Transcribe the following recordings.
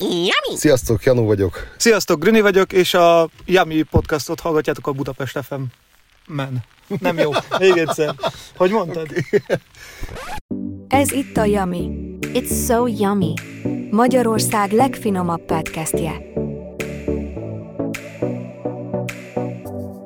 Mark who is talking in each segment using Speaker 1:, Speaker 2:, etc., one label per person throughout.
Speaker 1: Yummy!
Speaker 2: Sziasztok, Janó vagyok.
Speaker 3: Sziasztok, Grüni vagyok, és a Yummy podcastot hallgatjátok a Budapest FM. Men. Nem jó. Még egyszer. Hogy mondtad?
Speaker 4: Ez itt a Yummy.
Speaker 5: It's so yummy.
Speaker 4: Magyarország legfinomabb podcastje.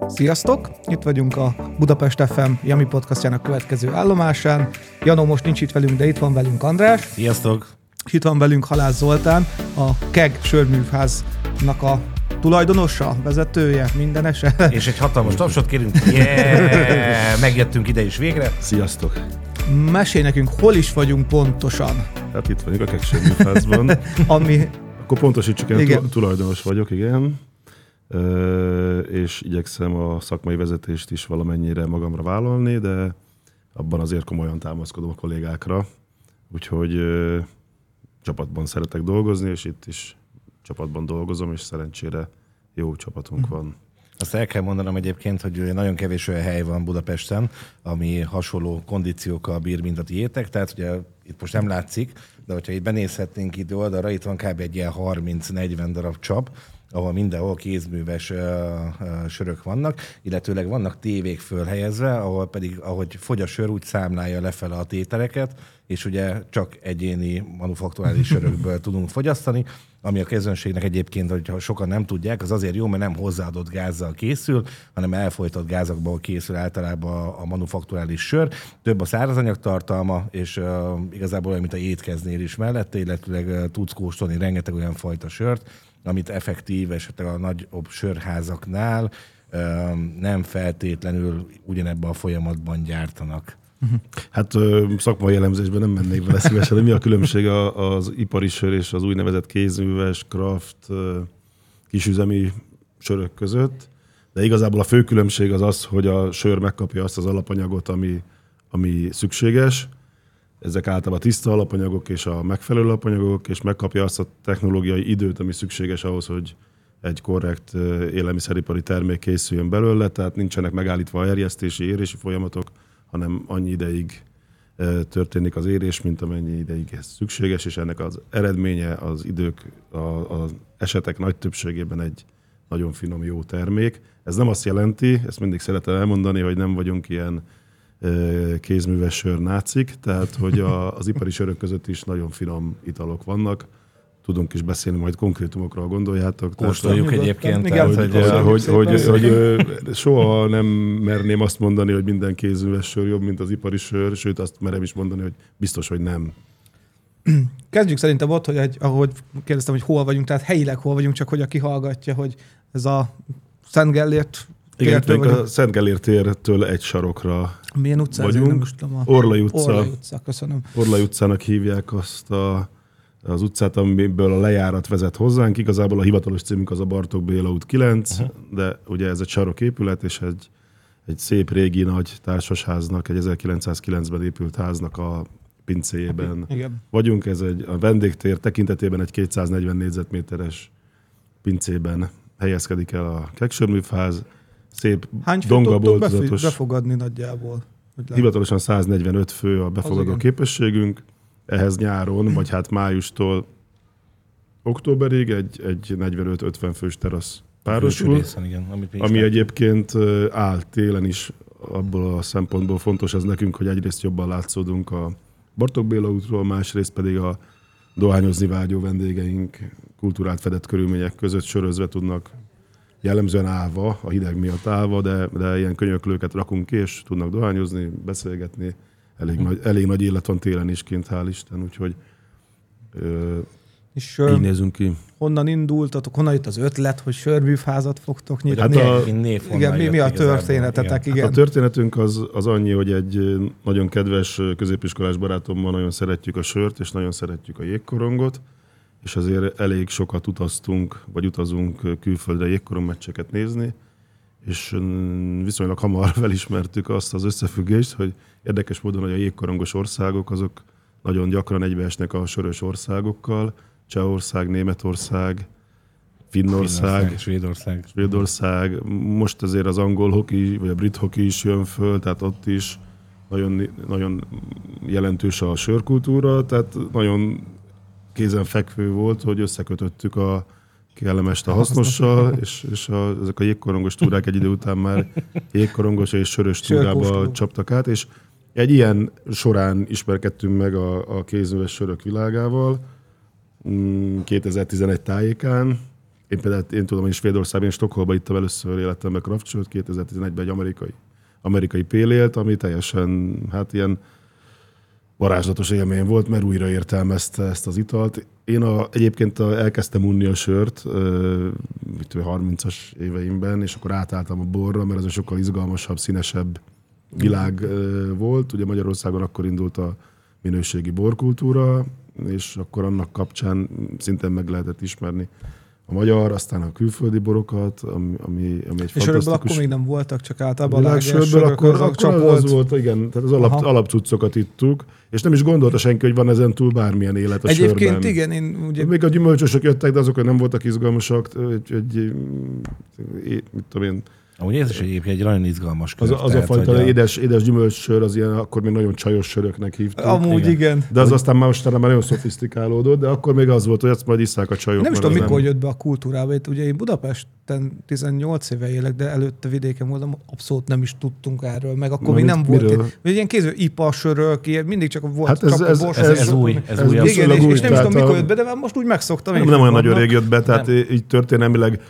Speaker 3: Sziasztok! Itt vagyunk a Budapest FM Yummy podcastjának következő állomásán. Janó most nincs itt velünk, de itt van velünk András.
Speaker 6: Sziasztok!
Speaker 3: Itt van velünk Halász Zoltán, a KEG sörművháznak a tulajdonosa, vezetője, mindenese.
Speaker 6: És egy hatalmas tapsot kérünk. Yeah! Megjöttünk ide is végre.
Speaker 2: Sziasztok.
Speaker 3: Mesélj nekünk, hol is vagyunk pontosan.
Speaker 2: Hát itt vagyunk a Keksőműfázban.
Speaker 3: Ami,
Speaker 2: Akkor pontosítsuk, én
Speaker 3: Igen.
Speaker 2: tu- tulajdonos vagyok, igen. Ö, és igyekszem a szakmai vezetést is valamennyire magamra vállalni, de abban azért komolyan támaszkodom a kollégákra. Úgyhogy ö, csapatban szeretek dolgozni, és itt is csapatban dolgozom, és szerencsére jó csapatunk van.
Speaker 6: Azt el kell mondanom egyébként, hogy nagyon kevés olyan hely van Budapesten, ami hasonló kondíciókkal bír, mint a tiétek. Tehát ugye itt most nem látszik, de hogyha itt benézhetnénk idő oldalra, itt van kb. egy ilyen 30-40 darab csap, ahol mindenhol kézműves ö, ö, sörök vannak, illetőleg vannak tévék fölhelyezve, ahol pedig, ahogy fogy a sör, úgy számlálja lefele a tételeket, és ugye csak egyéni manufakturális sörökből tudunk fogyasztani, ami a közönségnek egyébként, hogyha sokan nem tudják, az azért jó, mert nem hozzáadott gázzal készül, hanem elfolytott gázakból készül általában a, manufakturális sör. Több a szárazanyag tartalma, és uh, igazából olyan, mint a étkeznél is mellette, illetőleg uh, tudsz kóstolni rengeteg olyan fajta sört, amit effektív esetleg a nagyobb sörházaknál uh, nem feltétlenül ugyanebben a folyamatban gyártanak.
Speaker 2: Hát szakmai elemzésben nem mennék bele szívesen, de mi a különbség az ipari sör és az úgynevezett kézműves, craft, kisüzemi sörök között. De igazából a fő különbség az az, hogy a sör megkapja azt az alapanyagot, ami, ami szükséges. Ezek általában tiszta alapanyagok és a megfelelő alapanyagok, és megkapja azt a technológiai időt, ami szükséges ahhoz, hogy egy korrekt élelmiszeripari termék készüljön belőle, tehát nincsenek megállítva a erjesztési, érési folyamatok, hanem annyi ideig történik az érés, mint amennyi ideig ez szükséges, és ennek az eredménye az idők, az esetek nagy többségében egy nagyon finom, jó termék. Ez nem azt jelenti, ezt mindig szeretem elmondani, hogy nem vagyunk ilyen kézműves sör nácik, tehát hogy a, az ipari sörök között is nagyon finom italok vannak. Tudunk is beszélni majd konkrétumokról, gondoljátok. Tehát,
Speaker 6: Kóstoljuk
Speaker 3: Nyugodtan.
Speaker 6: egyébként,
Speaker 3: Igen,
Speaker 6: tehát,
Speaker 3: hogy-
Speaker 6: hogy,
Speaker 2: hogy,
Speaker 6: hogy,
Speaker 2: hogy, soha nem merném azt mondani, hogy minden kézműves sör jobb, mint az ipari sör, sőt azt merem is mondani, hogy biztos, hogy nem.
Speaker 3: kezdjük szerintem ott, hogy egy, ahogy kérdeztem, hogy hol vagyunk, tehát helyileg hol vagyunk, csak hogy aki hallgatja, hogy ez a Szent Gellért
Speaker 2: Igen, itt a
Speaker 3: vagyunk.
Speaker 2: Szent Gellér tértől egy sarokra
Speaker 3: Milyen utca? ez?
Speaker 2: vagyunk.
Speaker 3: Én nem is tudom. A...
Speaker 2: Orlai utca.
Speaker 3: Orlai utca, köszönöm.
Speaker 2: Orlai utcának hívják azt a, az utcát, amiből a lejárat vezet hozzánk. Igazából a hivatalos címünk az a Bartók Béla út 9, uh-huh. de ugye ez egy saroképület, és egy, egy szép régi nagy társasháznak, egy 1909-ben épült háznak a pincéjében
Speaker 3: Igen.
Speaker 2: vagyunk. Ez egy a vendégtér tekintetében egy 240 négyzetméteres pincében helyezkedik el a keksörműfáz. Szép
Speaker 3: Hány főt
Speaker 2: donga
Speaker 3: tudtok befi-
Speaker 2: boltozatos.
Speaker 3: befogadni nagyjából?
Speaker 2: Hivatalosan 145 fő a befogadó képességünk. Ehhez nyáron, vagy hát májustól októberig egy, egy 45-50 fős terasz párosul,
Speaker 6: részen, igen, amit
Speaker 2: ami
Speaker 6: látjuk.
Speaker 2: egyébként áll télen is abból a szempontból fontos ez nekünk, hogy egyrészt jobban látszódunk a Bartók Béla útról, másrészt pedig a dohányozni vágyó vendégeink kultúrát fedett körülmények között sörözve tudnak jellemzően állva, a hideg miatt állva, de, de ilyen könyöklőket rakunk ki, és tudnak dohányozni, beszélgetni. Elég, nagy, elég nagy élet van télen is kint, hál' Isten, úgyhogy ö,
Speaker 3: És
Speaker 2: így nézünk ki.
Speaker 3: honnan indultatok, honnan jött az ötlet, hogy sörműfházat fogtok nyitni?
Speaker 2: Hát a-
Speaker 6: név
Speaker 3: igen, mi, mi a történetetek?
Speaker 6: igen.
Speaker 3: Igen.
Speaker 2: Hát a történetünk az, az annyi, hogy egy nagyon kedves középiskolás barátommal nagyon szeretjük a sört, és nagyon szeretjük a jégkorongot, és azért elég sokat utaztunk, vagy utazunk külföldre jégkorongmeccseket nézni, és ö, viszonylag hamar felismertük azt az összefüggést, hogy érdekes módon, hogy a jégkorongos országok azok nagyon gyakran egybeesnek a sörös országokkal, Csehország, Németország, Finnország,
Speaker 6: Finnország, Svédország.
Speaker 2: Svédország, most azért az angol hoki, vagy a brit hoki is jön föl, tehát ott is nagyon, nagyon jelentős a sörkultúra, tehát nagyon kézen fekvő volt, hogy összekötöttük a kellemest a hasznossal, és, és a, ezek a jégkorongos túrák egy idő után már jégkorongos és sörös túrába csaptak át, és egy ilyen során ismerkedtünk meg a, a kézműves sörök világával, mm, 2011 tájékán. Én például, én tudom, hogy Svédországban, én Stockholmba ittam először életemben craft sört, 2011-ben egy amerikai, amerikai pélélt, ami teljesen, hát ilyen varázslatos élmény volt, mert újra értelmezte ezt az italt. Én a, egyébként a, elkezdtem unni a sört, mit tudom, 30-as éveimben, és akkor átálltam a borra, mert ez egy sokkal izgalmasabb, színesebb világ ö, volt. Ugye Magyarországon akkor indult a minőségi borkultúra, és akkor annak kapcsán szintén meg lehetett ismerni a magyar, aztán a külföldi borokat, ami, ami, ami egy
Speaker 3: És
Speaker 2: fantasztikus...
Speaker 3: akkor még nem voltak, csak általában
Speaker 2: Világsörből,
Speaker 3: sörök,
Speaker 2: akkor,
Speaker 3: azok
Speaker 2: akkor
Speaker 3: csak
Speaker 2: az
Speaker 3: volt.
Speaker 2: volt, igen, tehát az alap,
Speaker 3: Aha.
Speaker 2: alapcuccokat ittuk, és nem is gondolta senki, hogy van ezen túl bármilyen élet a
Speaker 3: Egyébként
Speaker 2: sörben.
Speaker 3: igen, én ugye
Speaker 2: Még a gyümölcsösök jöttek, de azok nem voltak izgalmasak. Egy, egy, egy, mit tudom én,
Speaker 6: Amúgy ez is egyébként egy nagyon izgalmas kör.
Speaker 2: az, a- az a
Speaker 6: tehát,
Speaker 2: fajta
Speaker 6: hogy
Speaker 2: édes, édes gyümölcssör, az ilyen, akkor még nagyon csajos söröknek hívtuk.
Speaker 3: amúgy
Speaker 6: igen.
Speaker 3: igen.
Speaker 2: De az aztán már mostanában már nagyon szofisztikálódott, de akkor még az volt, hogy ezt majd isszák a csajok.
Speaker 3: Nem is tudom, mikor jött be a kultúrába. Itt ugye én Budapesten 18 éve élek, de előtte vidéken voltam, abszolút nem is tudtunk erről, meg akkor
Speaker 2: Na,
Speaker 3: még nem volt.
Speaker 2: miről?
Speaker 3: Ilyen, ugye ilyen kéző ipa sörök, ilyen, mindig csak volt
Speaker 2: Hát ez-
Speaker 3: csak
Speaker 2: ez- ez-
Speaker 6: ez új, ez új.
Speaker 3: Igen, és, és nem is tudom,
Speaker 2: a-
Speaker 3: mikor jött be, de már most úgy megszoktam.
Speaker 2: Nem, nem olyan
Speaker 3: hogy
Speaker 2: nagyon rég jött be, tehát így történelmileg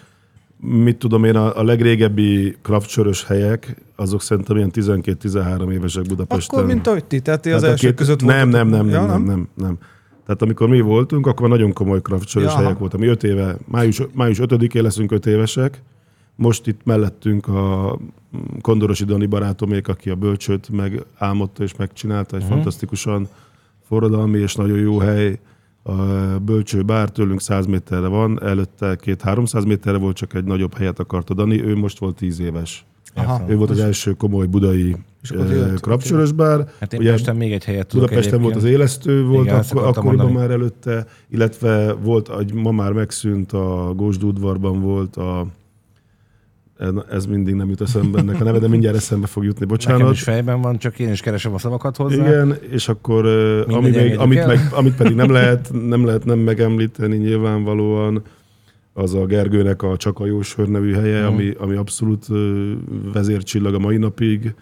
Speaker 2: mit tudom én, a, a legrégebbi kraftsörös helyek, azok szerintem ilyen 12-13 évesek Budapesten.
Speaker 3: Akkor, mint ahogy ti, tehát ti az
Speaker 2: Tehát a
Speaker 3: első
Speaker 2: két-
Speaker 3: között
Speaker 2: nem, nem, nem,
Speaker 3: Ja,
Speaker 2: nem, nem, nem, nem. Tehát amikor mi voltunk, akkor már nagyon komoly kraftsörös
Speaker 3: Ja,
Speaker 2: helyek voltak. Mi öt éve, május, május 5-én leszünk öt évesek. Most itt mellettünk a Kondorosi Dani barátomék, aki a bölcsőt megálmodta és megcsinálta, egy fantasztikusan forradalmi és nagyon jó hely. A bölcső bár tőlünk 100 méterre van, előtte két 300 méterre volt, csak egy nagyobb helyet akart a Dani, ő most volt 10 éves.
Speaker 3: Aha.
Speaker 2: Ő volt az első komoly budai krapsörös bár.
Speaker 6: Hát én
Speaker 2: Ugye
Speaker 6: Pesten még egy helyet tudok
Speaker 2: Budapesten volt az élesztő, volt
Speaker 6: Igen,
Speaker 2: akkor, akkoriban
Speaker 6: mondani.
Speaker 2: már előtte, illetve volt, egy ma már megszűnt, a Gósd udvarban volt a ez mindig nem jut eszembe ennek a neve, de mindjárt eszembe fog jutni,
Speaker 6: Nekem
Speaker 2: bocsánat.
Speaker 6: is fejben van, csak én is keresem a szavakat hozzá.
Speaker 2: Igen, és akkor ami még, amit,
Speaker 6: el.
Speaker 2: meg, amit pedig nem lehet, nem lehet nem megemlíteni nyilvánvalóan, az a Gergőnek a Csak a Jósör nevű helye,
Speaker 6: Mhm.
Speaker 2: ami, ami abszolút vezércsillag a mai napig,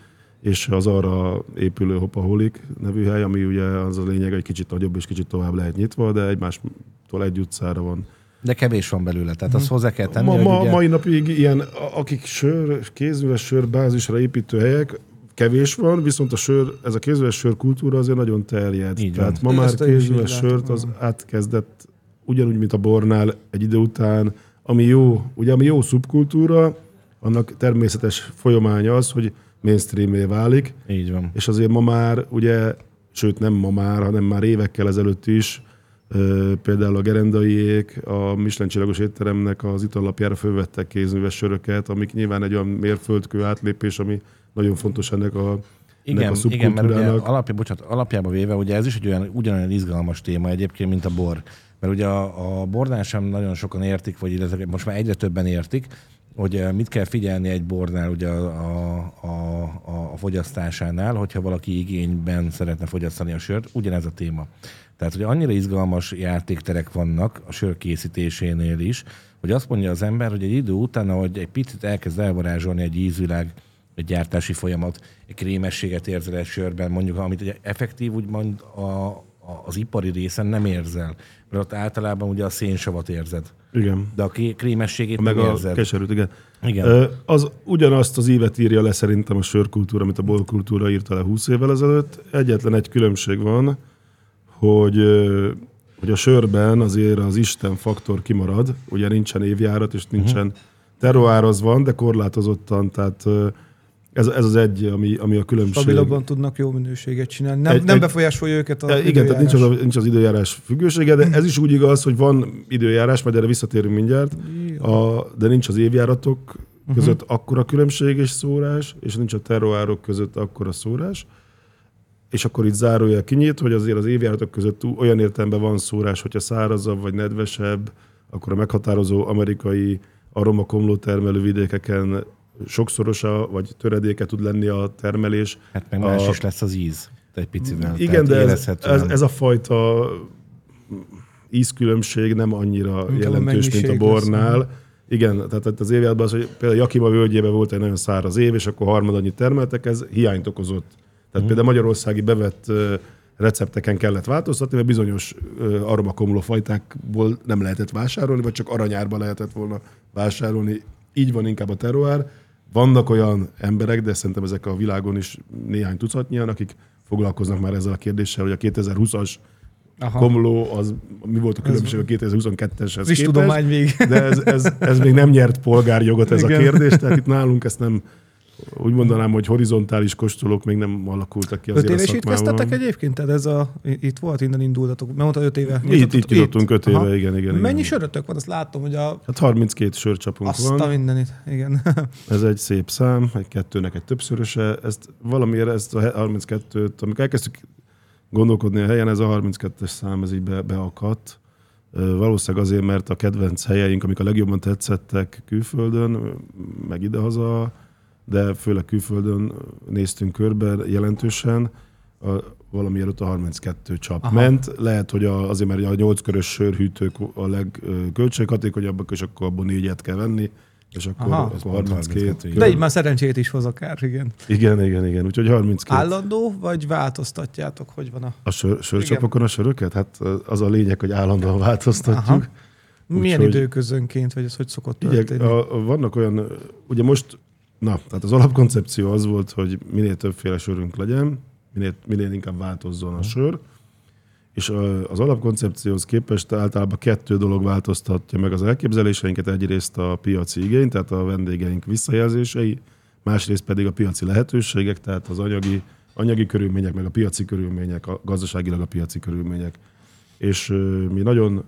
Speaker 2: és az arra épülő Hopaholik nevű hely, ami ugye az a lényeg, egy kicsit nagyobb és kicsit tovább lehet nyitva, de egymástól egy utcára van.
Speaker 6: De kevés van belőle, tehát azt hozzá kell tenni,
Speaker 2: Ma, ma,
Speaker 6: ugye...
Speaker 2: mai napig ilyen, akik sör, kézműves sör bázisra építő helyek, kevés van, viszont a sör, ez a kézműves sör kultúra azért nagyon terjed.
Speaker 6: Így
Speaker 2: Tehát
Speaker 6: van.
Speaker 2: ma már kézműves sört az átkezdett ugyanúgy, mint a bornál egy idő után, ami jó, ugye ami jó szubkultúra, annak természetes folyamánya az, hogy mainstreamé válik,
Speaker 6: Így van.
Speaker 2: és azért ma már, ugye, sőt nem ma már, hanem már évekkel ezelőtt is, például a gerendaiék, a Michelin csillagos étteremnek az italapjára fölvettek kézműves söröket, amik nyilván egy olyan mérföldkő átlépés, ami nagyon fontos ennek a,
Speaker 6: Igen,
Speaker 2: a
Speaker 6: igen, mert ugye alapja, bocsánat, alapjába véve, ugye ez is egy olyan, ugyanolyan izgalmas téma egyébként, mint a bor. Mert ugye a, a bornál sem nagyon sokan értik, vagy illetve most már egyre többen értik, hogy eh, mit kell figyelni egy bornál ugye a, a, a, a fogyasztásánál, hogyha valaki igényben szeretne fogyasztani a sört, ugyanez a téma. Tehát, hogy annyira izgalmas játékterek vannak a sör készítésénél is, hogy azt mondja az ember, hogy egy idő után, ahogy egy picit elkezd elvarázsolni egy ízvilág, egy gyártási folyamat, egy krémességet érzel egy sörben, mondjuk, amit egy effektív úgymond a, a, az ipari részen nem érzel. Mert ott általában ugye a szénsavat érzed.
Speaker 2: Igen.
Speaker 6: De a krémességét
Speaker 2: Meg
Speaker 6: nem
Speaker 2: a
Speaker 6: érzed.
Speaker 2: keserűt, igen.
Speaker 6: Igen.
Speaker 2: Az ugyanazt az ívet írja le szerintem a sörkultúra, amit a borkultúra írta le 20 évvel ezelőtt. Egyetlen egy különbség van, hogy, hogy a sörben azért az Isten faktor kimarad. Ugye nincsen évjárat, és nincsen
Speaker 6: Mhm.
Speaker 2: terroár az van, de korlátozottan, tehát ez, ez az egy, ami, ami a különbség.
Speaker 3: Stabilabban tudnak jó minőséget csinálni. Nem,
Speaker 2: Egy-
Speaker 3: nem
Speaker 2: egy-
Speaker 3: befolyásolja őket a
Speaker 2: E, Igen, tehát nincs az,
Speaker 3: időjárás.
Speaker 2: nincs az időjárás függősége, de ez is úgy igaz, hogy van időjárás, majd erre visszatérünk mindjárt, a, de nincs az évjáratok között uh-huh. akkora különbség és szórás, és nincs a terroárok között akkora szórás. És akkor itt zárójel kinyit, hogy azért az évjáratok között olyan értelemben van szórás, hogyha szárazabb vagy nedvesebb, akkor a meghatározó amerikai aromakomló termelő vidékeken sokszorosa vagy töredéke tud lenni a termelés.
Speaker 6: Hát meg más
Speaker 2: a-
Speaker 6: is lesz az íz. Egy picivel.
Speaker 2: Igen, de ez, ez, ez a fajta ízkülönbség nem annyira
Speaker 3: Mint a
Speaker 2: jelentős, mint a bornál.
Speaker 3: lesz.
Speaker 2: Igen, tehát az évjárban az, hogy például Jakima völgyében volt egy nagyon száraz év, és akkor harmad annyit termeltek, ez hiányt okozott. Tehát például magyarországi bevett recepteken kellett változtatni, mert bizonyos aromakomló fajtákból nem lehetett vásárolni, vagy csak aranyárba lehetett volna vásárolni. Így van inkább a terroár. Vannak olyan emberek, de szerintem ezek a világon is néhány tucatnyian, akik foglalkoznak már ezzel a kérdéssel, hogy a 2020-as
Speaker 3: Aha.
Speaker 2: komló, az mi volt a különbség a 2022-eshez
Speaker 3: Friss tudomány még.
Speaker 2: de ez, ez, ez még nem nyert polgárjogot ez
Speaker 3: Igen.
Speaker 2: a kérdés, tehát itt nálunk ezt nem, úgy mondanám, hogy horizontális kóstolók még nem alakultak ki
Speaker 3: Öt
Speaker 2: azért
Speaker 3: éve is itt kezdtetek egyébként? Tehát ez a, itt volt, innen indultatok. Mert mondta öt éve.
Speaker 2: Itt, itt jutottunk öt éve,
Speaker 3: Aha.
Speaker 2: igen, igen.
Speaker 3: Mennyi
Speaker 2: igen.
Speaker 3: sörötök van? Azt látom, hogy a...
Speaker 2: Hát 32 sörcsapunk
Speaker 3: Azt
Speaker 2: van.
Speaker 3: a mindenit. Igen.
Speaker 2: Ez egy szép szám, egy kettőnek egy többszöröse. Ezt valamiért ezt a 32-t, amikor elkezdtük gondolkodni a helyen, ez a 32-es szám, ez így be, beakadt. Valószínűleg azért, mert a kedvenc helyeink, amik a legjobban tetszettek külföldön, meg idehaza, de főleg külföldön néztünk körbe jelentősen, a, valamiért ott a 32 csap
Speaker 3: Aha.
Speaker 2: Ment. Lehet, hogy a, azért, mert a 8 körös sörhűtők a legköltséghatékonyabbak, és akkor abból négyet kell venni, és akkor,
Speaker 3: Aha.
Speaker 2: akkor 32.
Speaker 6: 32,
Speaker 3: De így már szerencsét is hoz akár, igen.
Speaker 2: Igen, igen, igen. Úgyhogy 32.
Speaker 3: Állandó, vagy változtatjátok? Hogy van a...
Speaker 2: A sör, sörcsapokon a söröket? Hát az a lényeg, hogy állandóan változtatjuk.
Speaker 3: Aha. Milyen
Speaker 2: Úgyhogy-
Speaker 3: időközönként, vagy ez hogy szokott történni?
Speaker 2: a, a, vannak olyan, ugye most, na, tehát az alapkoncepció az volt, hogy minél többféle sörünk legyen, minél, minél inkább változzon a sör, és az alapkoncepcióhoz képest általában kettő dolog változtatja meg az elképzeléseinket. Egyrészt a piaci igény, tehát a vendégeink visszajelzései, másrészt pedig a piaci lehetőségek, tehát az anyagi, anyagi körülmények, meg a piaci körülmények, a, gazdaságilag a piaci körülmények. És mi nagyon,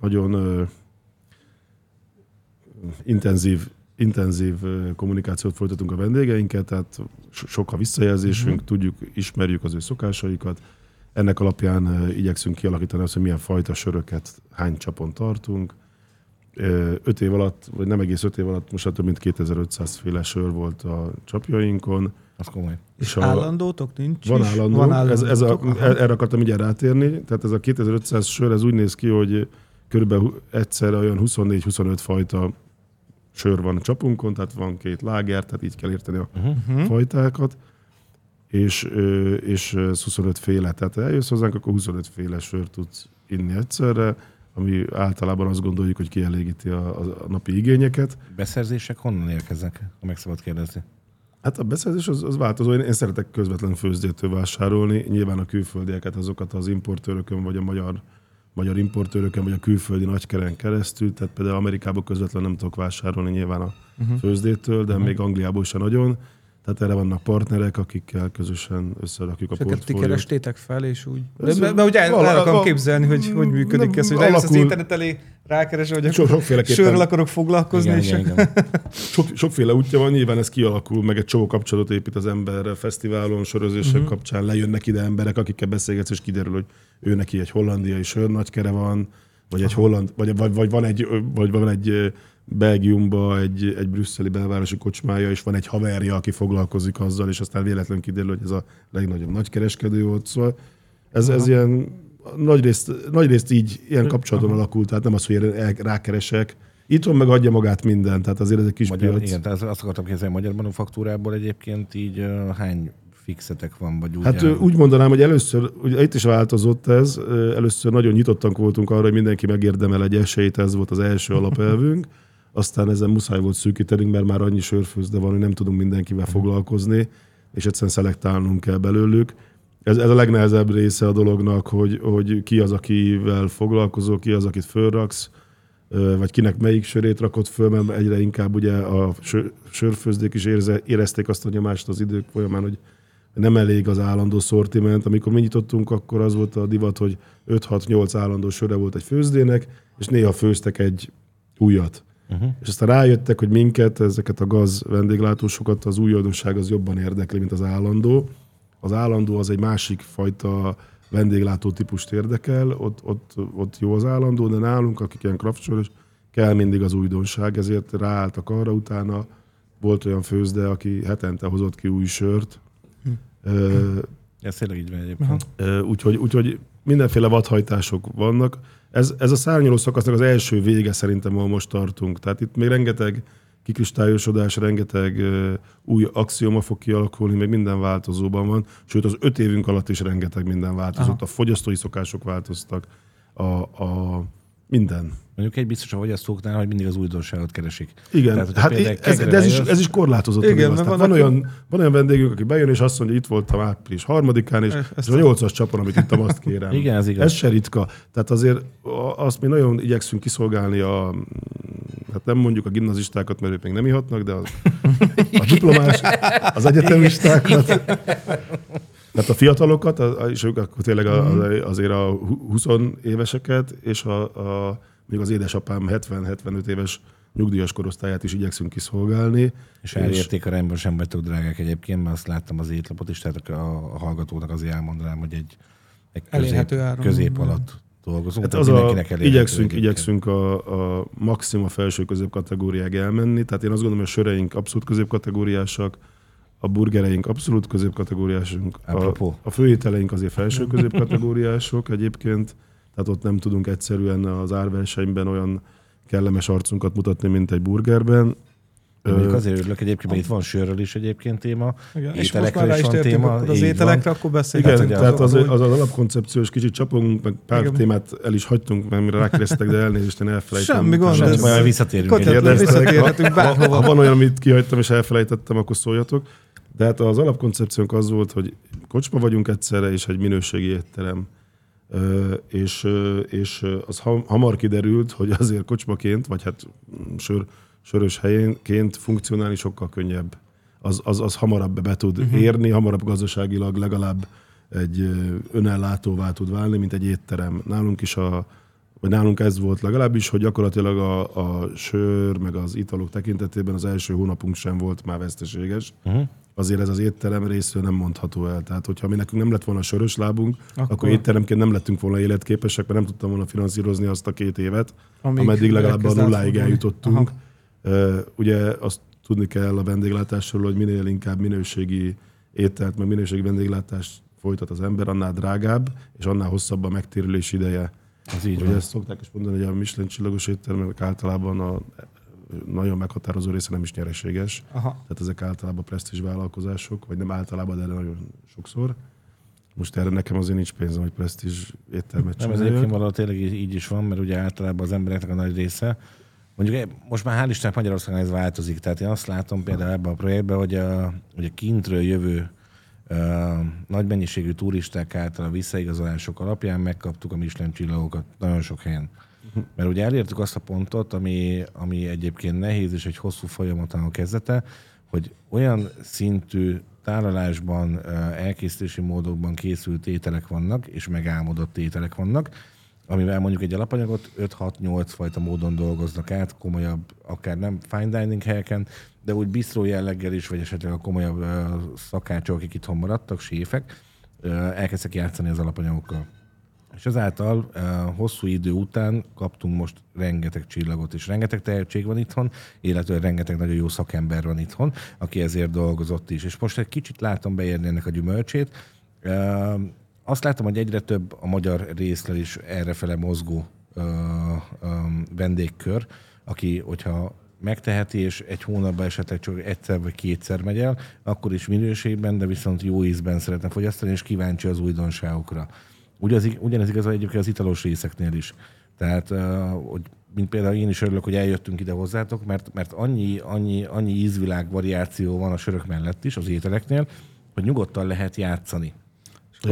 Speaker 2: nagyon intenzív, intenzív kommunikációt folytatunk a vendégeinkkel, tehát so- sok a visszajelzésünk, uh-huh. tudjuk, ismerjük az ő szokásaikat. Ennek alapján igyekszünk kialakítani azt, hogy milyen fajta söröket hány csapon tartunk. Öt év alatt, vagy nem egész öt év alatt, most már több mint 2500 féle sör volt a csapjainkon.
Speaker 6: Az komoly.
Speaker 3: És
Speaker 2: és a-
Speaker 3: állandótok nincs
Speaker 2: Van állandó.
Speaker 3: Van
Speaker 2: ez, ez a,
Speaker 3: állandótok?
Speaker 2: Erre akartam ugye rátérni. Tehát ez a 2500 sör, ez úgy néz ki, hogy körülbelül egyszerre olyan 24-25 fajta sör van a csapunkon, tehát van két láger, tehát így kell érteni a
Speaker 3: Mhm.
Speaker 2: fajtákat, és, és ez 25 féle. Tehát eljössz hozzánk, akkor 25 féle sört tudsz inni egyszerre, ami általában azt gondoljuk, hogy kielégíti a, a, a napi igényeket.
Speaker 6: Beszerzések honnan érkeznek, ha meg szabad kérdezni?
Speaker 2: Hát a beszerzés az, az változó. Én, én szeretek közvetlen főzdétől vásárolni. Nyilván a külföldieket, azokat az importőrökön, vagy a magyar, magyar importőrökön, vagy a külföldi nagykeren keresztül. Tehát például Amerikából közvetlen nem tudok vásárolni nyilván a uh-huh. főzdétől, de uh-huh. még Angliából sem nagyon. Tehát erre vannak partnerek, akikkel közösen összerakjuk a
Speaker 3: És ti
Speaker 2: portfóliót.
Speaker 3: kerestétek fel, és úgy. De,
Speaker 2: Ez-
Speaker 3: mert, mert ugye el, el akarom képzelni, hogy hogy működik
Speaker 2: nem,
Speaker 3: ez, hogy leülsz az
Speaker 2: alakul-
Speaker 3: internet elé, rákeres, hogy sörrel akarok foglalkozni,
Speaker 6: Igen,
Speaker 3: és
Speaker 6: igen, igen.
Speaker 2: sok, sokféle útja van, nyilván ez kialakul, meg egy csomó kapcsolatot épít az emberre, fesztiválon, sörözések uh-huh. kapcsán lejönnek ide emberek, akikkel beszélgetsz, és kiderül, hogy ő neki egy hollandiai sör nagykere van, vagy egy holland, vagy, vagy, vagy, van egy, vagy van egy Belgiumba egy, egy brüsszeli belvárosi kocsmája, és van egy haverja, aki foglalkozik azzal, és aztán véletlenül kiderül, hogy ez a legnagyobb nagykereskedő ott. Szóval ez, ez ilyen nagyrészt, nagyrészt így ilyen kapcsolaton alakult, tehát nem az, hogy rákeresek. Itthon meg adja magát minden, tehát azért ez egy kis
Speaker 6: Magyar,
Speaker 2: piac.
Speaker 6: igen, tehát azt akartam kérdezni, magyar manufaktúrából egyébként így hány fixetek van, vagy úgy
Speaker 2: Hát ö, úgy mondanám, hogy először, ugye itt is változott ez, először nagyon nyitottak voltunk arra, hogy mindenki megérdemel egy esélyt, ez volt az első alapelvünk, aztán ezen muszáj volt szűkítenünk, mert már annyi sörfőzde van, hogy nem tudunk mindenkivel foglalkozni, és egyszerűen szelektálnunk kell belőlük. Ez, ez a legnehezebb része a dolognak, hogy, hogy ki az, akivel foglalkozol, ki az, akit fölraksz, vagy kinek melyik sörét rakott föl, mert egyre inkább ugye a sör, sörfőzdék is érze, érezték azt a nyomást az idők folyamán, hogy nem elég az állandó szortiment. Amikor mi nyitottunk, akkor az volt a divat, hogy 5-6-8 állandó söre volt egy főzdének, és néha főztek egy újat. Uh-huh. És aztán rájöttek, hogy minket, ezeket a gaz vendéglátósokat az újdonság az jobban érdekli, mint az állandó. Az állandó az egy másik fajta vendéglátó típust érdekel, ott, ott, ott jó az állandó, de nálunk, akik ilyen kraftsörös, kell mindig az újdonság, ezért ráálltak arra utána, volt olyan főzde, aki hetente hozott ki új sört, Ö,
Speaker 6: Ez tényleg így van egyébként.
Speaker 2: Ö, Úgyhogy, úgyhogy mindenféle vadhajtások vannak. Ez, ez a szárnyaló szakasznak az első vége szerintem, ahol most tartunk. Tehát itt még rengeteg kikristályosodás, rengeteg új axioma fog kialakulni, még minden változóban van. Sőt, az öt évünk alatt is rengeteg minden változott. Aha. A fogyasztói szokások változtak, a, a minden.
Speaker 6: Mondjuk egy biztos a fogyasztóknál, hogy mindig az újdonságot keresik.
Speaker 2: Igen, Tehát, hát ez, de ez is, ez is korlátozott. Igen, van, van, olyan, van olyan vendégünk, aki bejön, és azt mondja, itt voltam április harmadikán, és, és a nyolcas csapon, amit ittam, azt kérem.
Speaker 6: Igen, ez igaz.
Speaker 2: Ez se ritka. Tehát azért azt mi nagyon igyekszünk kiszolgálni a, hát nem mondjuk a gimnazistákat, mert ők még nem ihatnak, de a, a diplomás, az egyetemistákat. Tehát a fiatalokat, és ők akkor tényleg mhm. azért a 20 éveseket, és a, a még az édesapám 70-75 éves nyugdíjas korosztályát is igyekszünk kiszolgálni.
Speaker 6: És elérték a rendben sem vagytok drágák egyébként, mert azt láttam az étlapot is, tehát a, a hallgatónak azért elmondanám, hogy egy, egy közép, közép alatt dolgozunk.
Speaker 2: Hát az a, igyekszünk, igyekszünk a, a maximum felső középkategóriáig elmenni, tehát én azt gondolom, hogy a söreink abszolút középkategóriásak, a burgereink abszolút középkategóriásunk, a, a főételeink azért felső középkategóriások egyébként, tehát ott nem tudunk egyszerűen az árversenyben olyan kellemes arcunkat mutatni, mint egy burgerben.
Speaker 6: Mondjuk azért örülök egyébként, mert itt van sörről is egyébként téma,
Speaker 3: Igen, és most már is van téma. Az ételekre, van. akkor beszéljünk.
Speaker 2: Igen, tehát, tehát az, az, az, az alapkoncepció, és kicsit csapongunk, meg pár Igen. témát el is hagytunk, mert mire rákérdeztek, de elnézést, én elfelejtem.
Speaker 3: Semmi gond.
Speaker 6: Semmi majd visszatérünk.
Speaker 3: Visszatérhetünk bárhova.
Speaker 2: Ha van olyan, amit kihagytam és elfelejtettem, akkor szóljatok. De hát az alapkoncepciónk az volt, hogy kocsma vagyunk egyszerre, és egy minőségi étterem és, és az hamar kiderült, hogy azért kocsmaként, vagy hát sör, sörös helyénként funkcionálni sokkal könnyebb. Az, az, az hamarabb be tud uh-huh. érni, hamarabb gazdaságilag legalább egy önellátóvá tud válni, mint egy étterem. Nálunk is a, vagy nálunk ez volt legalábbis, hogy gyakorlatilag a, a sör, meg az italok tekintetében az első hónapunk sem volt már veszteséges. Uh-huh azért ez az étterem részről nem mondható el. Tehát, hogyha mi nekünk nem lett volna sörös lábunk, akkor, akkor étteremként nem lettünk volna életképesek, mert nem tudtam volna finanszírozni azt a két évet, Amíg ameddig legalább a nulláig eljutottunk. Uh, ugye azt tudni kell a vendéglátásról, hogy minél inkább minőségi ételt, meg minőségi vendéglátást folytat az ember, annál drágább, és annál hosszabb a megtérülés ideje. Az így Ugye van. ezt szokták is mondani, hogy a Michelin csillagos éttermek általában a nagyon meghatározó része nem is nyereséges. Aha. Tehát ezek általában presztízs vállalkozások, vagy nem általában, de nagyon sokszor. Most erre nekem azért nincs pénzem, hogy presztízs éttermet
Speaker 6: Nem, ez egyébként valahol tényleg így is van, mert ugye általában az embereknek a nagy része, mondjuk eh, most már hál' Isten Magyarországon ez változik, tehát én azt látom például ebben a projektben, hogy a, hogy a kintről jövő nagy mennyiségű turisták által a visszaigazolások alapján megkaptuk a Michelin csillagokat nagyon sok helyen. Mert ugye elértük azt a pontot, ami, ami egyébként nehéz és egy hosszú folyamaton a kezdete, hogy olyan szintű tálalásban, elkészítési módokban készült ételek vannak, és megálmodott ételek vannak, amivel mondjuk egy alapanyagot 5-6-8 fajta módon dolgoznak át, komolyabb, akár nem fine dining helyeken, de úgy bistró jelleggel is, vagy esetleg a komolyabb szakácsok, akik itthon maradtak, séfek, elkezdtek játszani az alapanyagokkal. És ezáltal hosszú idő után kaptunk most rengeteg csillagot, és rengeteg tehetség van itthon, illetve rengeteg nagyon jó szakember van itthon, aki ezért dolgozott is. És most egy kicsit látom beérni ennek a gyümölcsét. Azt látom, hogy egyre több a magyar részlel is errefele mozgó uh, um, vendégkör, aki, hogyha megteheti, és egy hónapban esetleg csak egyszer vagy kétszer megy el, akkor is minőségben, de viszont jó ízben szeretne fogyasztani, és kíváncsi az újdonságokra. Ugyanez, ugyanez igaz egyébként az italos részeknél is. Tehát, hogy mint például én is örülök, hogy eljöttünk ide hozzátok, mert, mert annyi, annyi, annyi ízvilág variáció van a sörök mellett is, az ételeknél, hogy nyugodtan lehet játszani.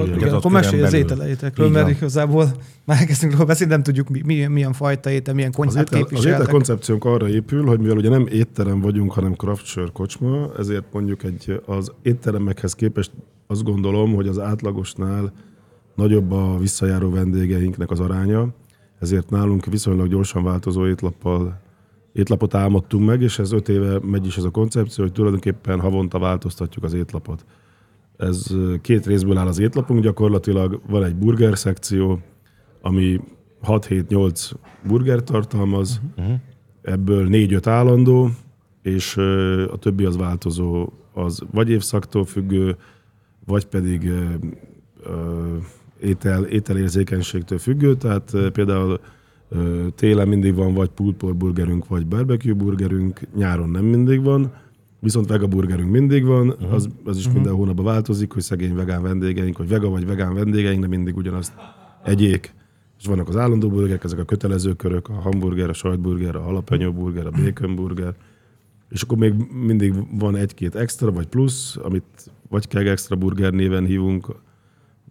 Speaker 3: Igen, igen, akkor mesélj az ételeitekről, mert igazából már elkezdtünk róla beszélni, nem tudjuk mi, milyen, milyen fajta étel, milyen konyhát
Speaker 2: az étel, Az étel koncepciónk arra épül, hogy mivel ugye nem étterem vagyunk, hanem craft kocsma, ezért mondjuk egy, az étteremekhez képest azt gondolom, hogy az átlagosnál nagyobb a visszajáró vendégeinknek az aránya, ezért nálunk viszonylag gyorsan változó étlappal étlapot álmodtunk meg, és ez öt éve megy is ez a koncepció, hogy tulajdonképpen havonta változtatjuk az étlapot. Ez két részből áll az étlapunk, gyakorlatilag van egy burger szekció, ami 6-7-8 burger tartalmaz, uh-huh. ebből 4-5 állandó, és a többi az változó, az vagy évszaktól függő, vagy pedig étel, ételérzékenységtől függő, tehát például ö, télen mindig van vagy pulled burgerünk, vagy barbecue burgerünk, nyáron nem mindig van, viszont vega burgerünk mindig van, uh-huh. az, az is uh-huh. minden hónapban változik, hogy szegény vegán vendégeink, vagy vega vagy vegán vendégeink, de mindig ugyanazt egyék. És vannak az állandó burgerek, ezek a kötelező körök, a hamburger, a sajtburger, a jalapeno burger, a bacon burger, és akkor még mindig van egy-két extra, vagy plusz, amit vagy keg extra burger néven hívunk,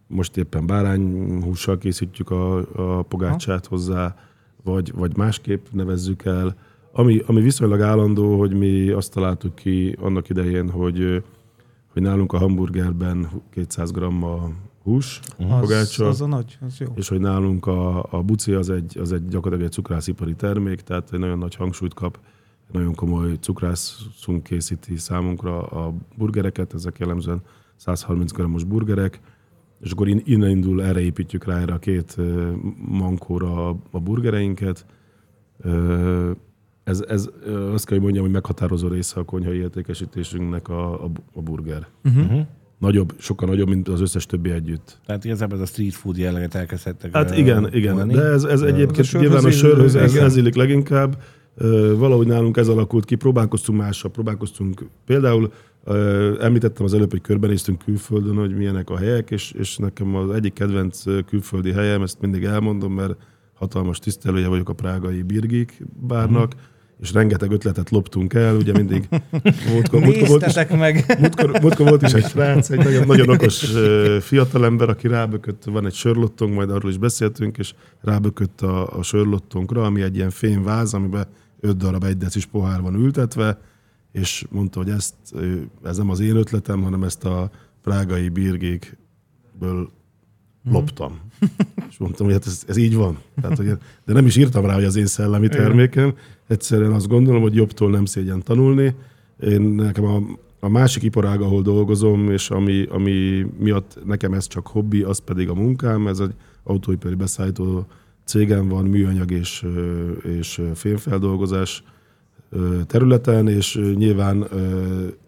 Speaker 2: most éppen bárányhússal készítjük a, a pogácsát hozzá, vagy, vagy másképp nevezzük el. Ami, ami viszonylag állandó, hogy mi azt találtuk ki annak idején, hogy, hogy nálunk a hamburgerben 200 g a hús,
Speaker 3: Az,
Speaker 2: pogácsa,
Speaker 3: az a nagy, az jó.
Speaker 2: és hogy nálunk a, a buci az egy, az egy gyakorlatilag egy cukrászipari termék, tehát egy nagyon nagy hangsúlyt kap, nagyon komoly cukrászunk készíti számunkra a burgereket, ezek jellemzően 130 g-os burgerek, és akkor in- innen indul, erre építjük rá erre a két mankóra a burgereinket. Ez, ez azt kell, hogy mondjam, hogy meghatározó része a konyhai értékesítésünknek a, a, a burger.
Speaker 6: Uh-huh.
Speaker 2: Nagyobb, sokkal nagyobb, mint az összes többi együtt.
Speaker 6: Tehát igazából ez a street food jelleget elkezdhettek.
Speaker 2: Hát igen, igen.
Speaker 6: tolni.
Speaker 2: De ez, ez egyébként
Speaker 3: a
Speaker 2: nyilván a sörhöz ez, ez illik leginkább. Valahogy nálunk ez alakult ki, próbálkoztunk mással, próbálkoztunk. Például említettem az előbb, hogy körbenéztünk külföldön, hogy milyenek a helyek, és, és nekem az egyik kedvenc külföldi helyem, ezt mindig elmondom, mert hatalmas tisztelője vagyok a prágai Birgik bárnak, és rengeteg ötletet loptunk el, ugye mindig múltkor, múltkor volt is,
Speaker 3: meg!
Speaker 2: Múltkor, múltkor volt is egy srác, egy nagyon, nagyon okos fiatalember, aki rábökött, van egy sörlottunk, majd arról is beszéltünk, és rábökött a, a sörlottunkra, ami egy ilyen fényváz, amiben öt darab egy decis pohár van ültetve, és mondta, hogy ezt, ez nem az én ötletem, hanem ezt a prágai birgékből loptam. És mondtam, hogy hát ez, ez így van. Tehát, hogy, de nem is írtam rá, hogy az én szellemi termékem. Egyszerűen azt gondolom, hogy jobbtól nem szégyen tanulni. Én nekem a, a másik iparág, ahol dolgozom, és ami, ami miatt nekem ez csak hobbi, az pedig a munkám. Ez egy autóipari beszállító cégem van, műanyag és, és fémfeldolgozás területen, és nyilván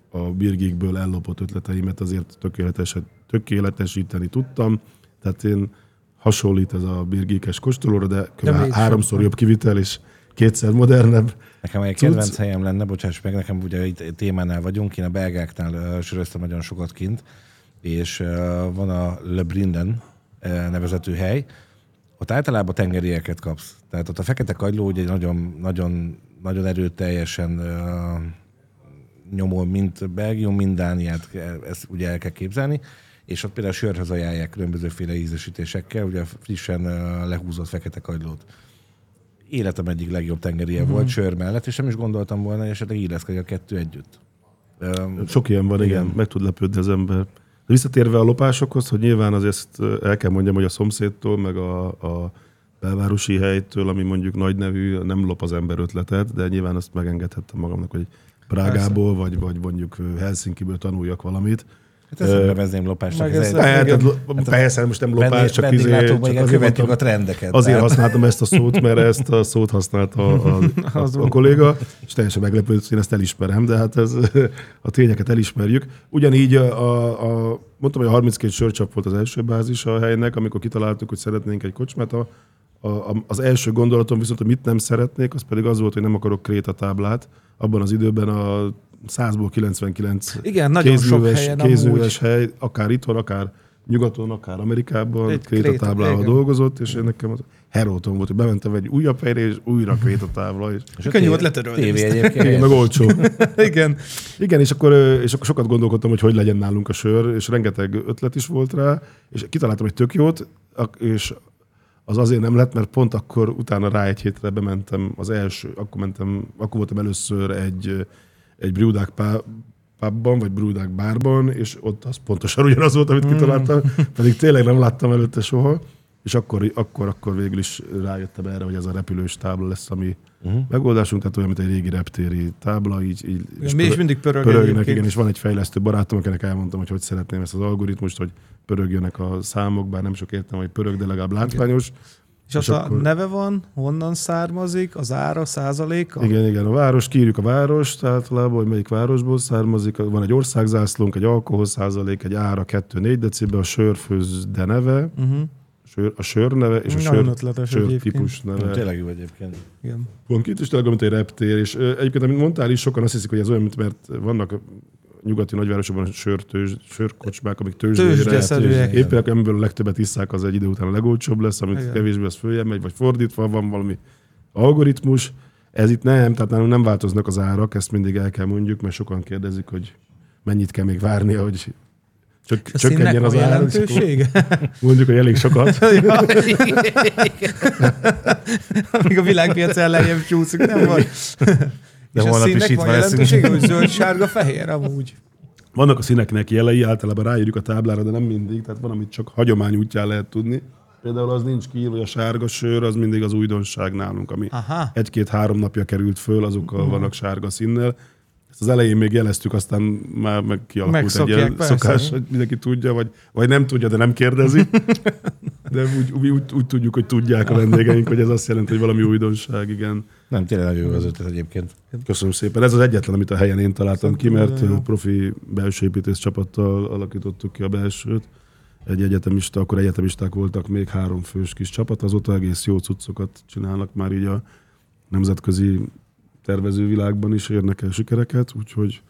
Speaker 2: a birgékből ellopott ötleteimet azért tökéletes, tökéletesíteni tudtam. Tehát én hasonlít ez a birgékes kóstolóra, de kb. háromszor jobb kivitel, és kétszer modernebb.
Speaker 6: Nekem egy
Speaker 2: Cucc.
Speaker 6: kedvenc helyem lenne, bocsáss meg, nekem ugye itt témánál vagyunk, én a belgáknál söröztem nagyon sokat kint, és van a Le Brinden nevezetű hely, ott általában tengerieket kapsz. Tehát ott a fekete kagyló ugye nagyon, nagyon, nagyon erőteljesen nyomol, mint Belgium, mind Dániát, ezt ugye el kell képzelni, és ott például sörhöz ajánlják különbözőféle ízesítésekkel, ugye frissen lehúzott fekete kagylót életem egyik legjobb tengerie mm-hmm. volt sör mellett, és nem is gondoltam volna, hogy esetleg illeszkedik a kettő együtt.
Speaker 2: Sok ilyen van, igen,
Speaker 6: Igen.
Speaker 2: meg tud lepődni az ember. De visszatérve a lopásokhoz, hogy nyilván azért el kell mondjam, hogy a szomszédtól, meg a, a belvárosi helytől, ami mondjuk nagy nevű, nem lop az ember ötletet, de nyilván azt megengedhettem magamnak, hogy Prágából, vagy, vagy mondjuk Helsinkiből tanuljak valamit.
Speaker 6: Hát ezt nem nevezném lopásnak. Ez
Speaker 3: ez
Speaker 6: egy,
Speaker 3: a-
Speaker 2: Hát,
Speaker 3: igen.
Speaker 2: tehát, persze, most nem lopás, csak, izé,
Speaker 6: vendéglátóban
Speaker 2: csak azért
Speaker 6: követjük
Speaker 2: mondtam-
Speaker 6: a trendeket.
Speaker 2: Azért használtam ezt a szót, mert ezt a szót használta a, a, a, a kolléga, és teljesen meglepődött, hogy én ezt elismerem, de hát ez, a tényeket elismerjük. Ugyanígy a, a, a mondtam, hogy a 32 sörcsap volt az első bázis a helynek, amikor kitaláltuk, hogy szeretnénk egy kocsmát. A, a, a, az első gondolatom viszont, hogy mit nem szeretnék, az pedig az volt, hogy nem akarok krétatáblát. Abban az időben a 100-ból 99
Speaker 3: Igen, nagyon sok
Speaker 2: kézműves,
Speaker 3: helyen
Speaker 2: kézműves hely, akár itthon, akár nyugaton, akár Amerikában,
Speaker 3: Egy
Speaker 2: krétatáblával
Speaker 3: kréta,
Speaker 2: dolgozott, és én nekem az heróton volt, hogy bementem egy újabb helyre, és újra krétatábla, és
Speaker 6: És
Speaker 3: Könnyű volt letörölni
Speaker 2: igen, meg olcsó.
Speaker 3: Igen.
Speaker 2: Igen, és akkor, és akkor sokat gondolkodtam, hogy hogy legyen nálunk a sör, és rengeteg ötlet is volt rá, és kitaláltam egy tök jót, és az azért nem lett, mert pont akkor utána rá egy hétre bementem az első, akkor mentem, akkor voltam először egy, egy Brewdog pá- pubban, vagy Brewdog bárban, és ott az pontosan ugyanaz volt, amit kitaláltam, pedig tényleg nem láttam előtte soha, és akkor, akkor, akkor végül is rájöttem erre, hogy ez a repülős tábla lesz, ami uh-huh. megoldásunk, tehát olyan, mint egy régi reptéri tábla, így, így
Speaker 3: Mi is mindig pörög
Speaker 2: pörögnek, igen, és van egy fejlesztő barátom, akinek elmondtam, hogy hogy szeretném ezt az algoritmust, hogy pörögjönek a számok, bár nem sok értem, hogy pörög, de legalább látványos.
Speaker 3: És, és ott a neve van, honnan származik, az ára, százaléka?
Speaker 2: Igen, igen, a város, kírjuk a várost általában, hogy melyik városból származik. Van egy országzászlónk, egy alkohol százalék, egy ára 2-4 decibel, a sörfőz de neve, uh-huh. Sör, a sör neve és a
Speaker 3: Nagyon
Speaker 2: sör,
Speaker 3: ötletes
Speaker 2: sör
Speaker 3: egyébként.
Speaker 2: típus neve.
Speaker 6: Tényleg jó egyébként.
Speaker 3: Igen.
Speaker 2: Van két is tényleg, mint egy reptér, és egyébként, amit mondtál is, sokan azt hiszik, hogy ez olyan, mint mert vannak nyugati nagyvárosokban sörtőz, sörkocsmák, amik tőzsdére. Éppen amiből a legtöbbet isszák, az egy idő után a legolcsóbb lesz, amit
Speaker 3: Igen.
Speaker 2: kevésbé az följebb megy, vagy fordítva van valami algoritmus. Ez itt nem, tehát nálunk nem változnak az árak, ezt mindig el kell mondjuk, mert sokan kérdezik, hogy mennyit kell még várnia, hogy csak,
Speaker 3: A
Speaker 2: csökkenjen az ár.
Speaker 3: jelentősége?
Speaker 2: Mondjuk, hogy elég sokat.
Speaker 3: Ja. Amíg a világpiac ellenjebb csúszik, nem van.
Speaker 6: De
Speaker 3: És a
Speaker 6: holnap is
Speaker 3: színnek
Speaker 6: itt
Speaker 3: van jelentősége, hogy zöld, sárga, fehér amúgy.
Speaker 2: Vannak a színeknek jelei, általában ráírjuk a táblára, de nem mindig, tehát van, amit csak hagyomány útján lehet tudni. Például az nincs kiírva, hogy a sárga sör, az mindig az újdonság nálunk, ami
Speaker 3: Aha.
Speaker 2: egy-két-három napja került föl, azokkal vannak sárga színnel. Ezt az elején még jeleztük, aztán már meg kialakult
Speaker 3: Megszokják,
Speaker 2: egy ilyen
Speaker 3: persze.
Speaker 2: szokás, hogy mindenki tudja, vagy, vagy nem tudja, de nem kérdezi. De úgy, úgy, úgy, úgy tudjuk, hogy tudják a vendégeink, hogy ez azt jelenti, hogy valami újdonság, igen.
Speaker 6: Nem, tényleg nagyon jó az ötlet egyébként.
Speaker 2: Köszönöm szépen. Ez az egyetlen, amit a helyen én találtam ki, mert
Speaker 3: jó.
Speaker 2: profi belső építész csapattal alakítottuk ki a belsőt. Egy egyetemista, akkor egyetemisták voltak még három fős kis csapat, azóta egész jó cuccokat csinálnak már így a nemzetközi tervezővilágban is érnek el sikereket, úgyhogy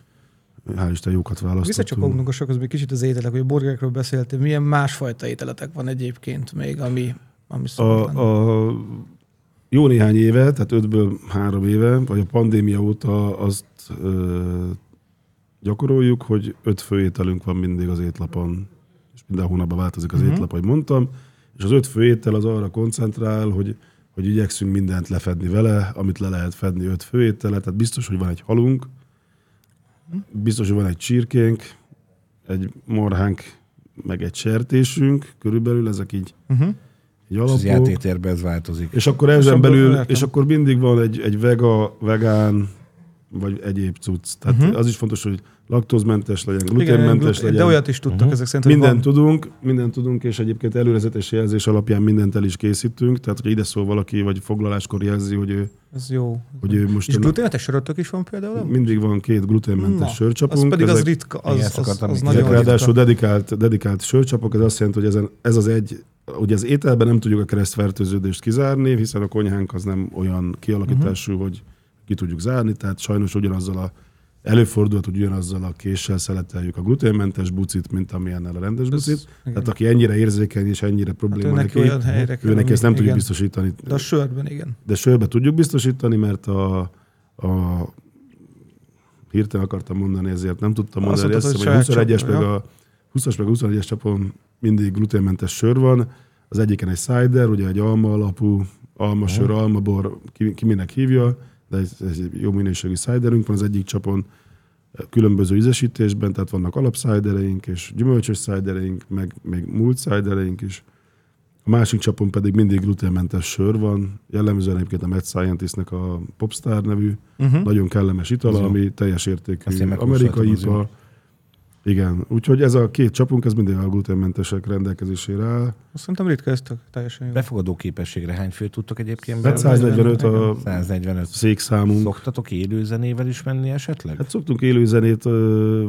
Speaker 2: hál' Isten jókat választottunk.
Speaker 3: Visszacsapogunk a sok közben kicsit az ételek, hogy a burgerekről beszéltél. Milyen másfajta ételetek van egyébként még, ami, ami lenni?
Speaker 2: a, a jó néhány éve, tehát ötből három éve, vagy a pandémia óta azt ö, gyakoroljuk, hogy öt főételünk van mindig az étlapon, és minden hónapban változik az uh-huh. étlap, ahogy mondtam, és az öt főétel az arra koncentrál, hogy, hogy igyekszünk mindent lefedni vele, amit le lehet fedni öt főételet, tehát biztos, hogy van egy halunk, biztos, hogy van egy csirkénk, egy marhánk, meg egy sertésünk, körülbelül ezek így,
Speaker 3: Uh-huh.
Speaker 2: így
Speaker 6: És az
Speaker 2: alapok.
Speaker 6: játétérben ez változik.
Speaker 2: És akkor ezen belül, és akkor mindig van egy, egy vega, vegán, vagy egyéb cucc. Tehát uh-huh. az is fontos, hogy laktózmentes legyen, gluténmentes
Speaker 3: de
Speaker 2: legyen.
Speaker 3: olyat is tudtak
Speaker 6: Mhm.
Speaker 3: ezek szerint,
Speaker 2: Mindent tudunk, mindent tudunk, és egyébként előrezetes jelzés alapján mindent el is készítünk. Tehát, hogy ide szól valaki, vagy foglaláskor jelzi, hogy ő,
Speaker 3: Ez jó.
Speaker 2: hogy ő most
Speaker 3: És gluténetes sörötök is van például?
Speaker 2: mindig van két gluténmentes
Speaker 3: Na,
Speaker 2: sörcsapunk.
Speaker 3: Az pedig az
Speaker 2: ezek-
Speaker 3: ritka, az,
Speaker 6: Igen,
Speaker 3: az, az,
Speaker 6: akartam
Speaker 3: az
Speaker 6: így
Speaker 3: nagyon
Speaker 2: ezek
Speaker 6: kérdezni.
Speaker 3: ritka.
Speaker 2: ráadásul dedikált, dedikált sörcsapok, ez azt jelenti, hogy ezen, ez az egy, ugye az ételben nem tudjuk a keresztfertőződést kizárni, hiszen a konyhánk az nem olyan kialakítású, uh-huh. hogy ki tudjuk zárni, tehát sajnos ugyanazzal a előfordulhat, hogy ugyanazzal a késsel szeleteljük a gluténmentes bucit, mint amilyennel a rendes bucit.
Speaker 3: igen.
Speaker 2: Tehát aki ennyire érzékeny és ennyire probléma
Speaker 3: Hát neki
Speaker 2: neki,
Speaker 3: olyan helyre kell,
Speaker 2: ő neki ezt nem
Speaker 3: ami-
Speaker 2: tudjuk
Speaker 3: igen.
Speaker 2: biztosítani.
Speaker 3: De a sörben, igen.
Speaker 2: De sörbe tudjuk biztosítani, mert a, a hirtelen akartam mondani, ezért nem tudtam
Speaker 3: Azt
Speaker 2: mondani.
Speaker 3: mondtad,
Speaker 2: Azt
Speaker 3: hogy
Speaker 2: hiszem, hogy
Speaker 3: saját
Speaker 2: 21-es meg a 20-as meg a 21-es csapon mindig gluténmentes sör van. Az egyiken egy cider, ugye egy alma alapú, almasör, almabor, ki, ki minek hívja, de ez, ez egy jó minőségű ciderünk van az egyik csapon, különböző ízesítésben, tehát vannak alapszájdereink és gyümölcsös szájdereink, meg még múlt szájdereink is. A másik csapon pedig mindig gluténmentes sör van, jellemzően egyébként a Mad Scientistnek a Popstar nevű,
Speaker 3: Uh-huh.
Speaker 2: nagyon kellemes itala,
Speaker 6: jó.
Speaker 2: ami teljes értékű
Speaker 6: én
Speaker 2: amerikai ital. Igen, úgyhogy ez a két csapunk, ez mindig a gluténmentesek rendelkezésére áll.
Speaker 3: Azt szerintem ritka, ez tök teljesen jó.
Speaker 6: Befogadó képességre hány főt tudtok egyébként?
Speaker 2: Hát
Speaker 6: belőle?
Speaker 2: 145 a
Speaker 6: 145.
Speaker 2: székszámunk.
Speaker 6: Szoktatok élőzenével is menni esetleg?
Speaker 2: Hát szoktunk élőzenét,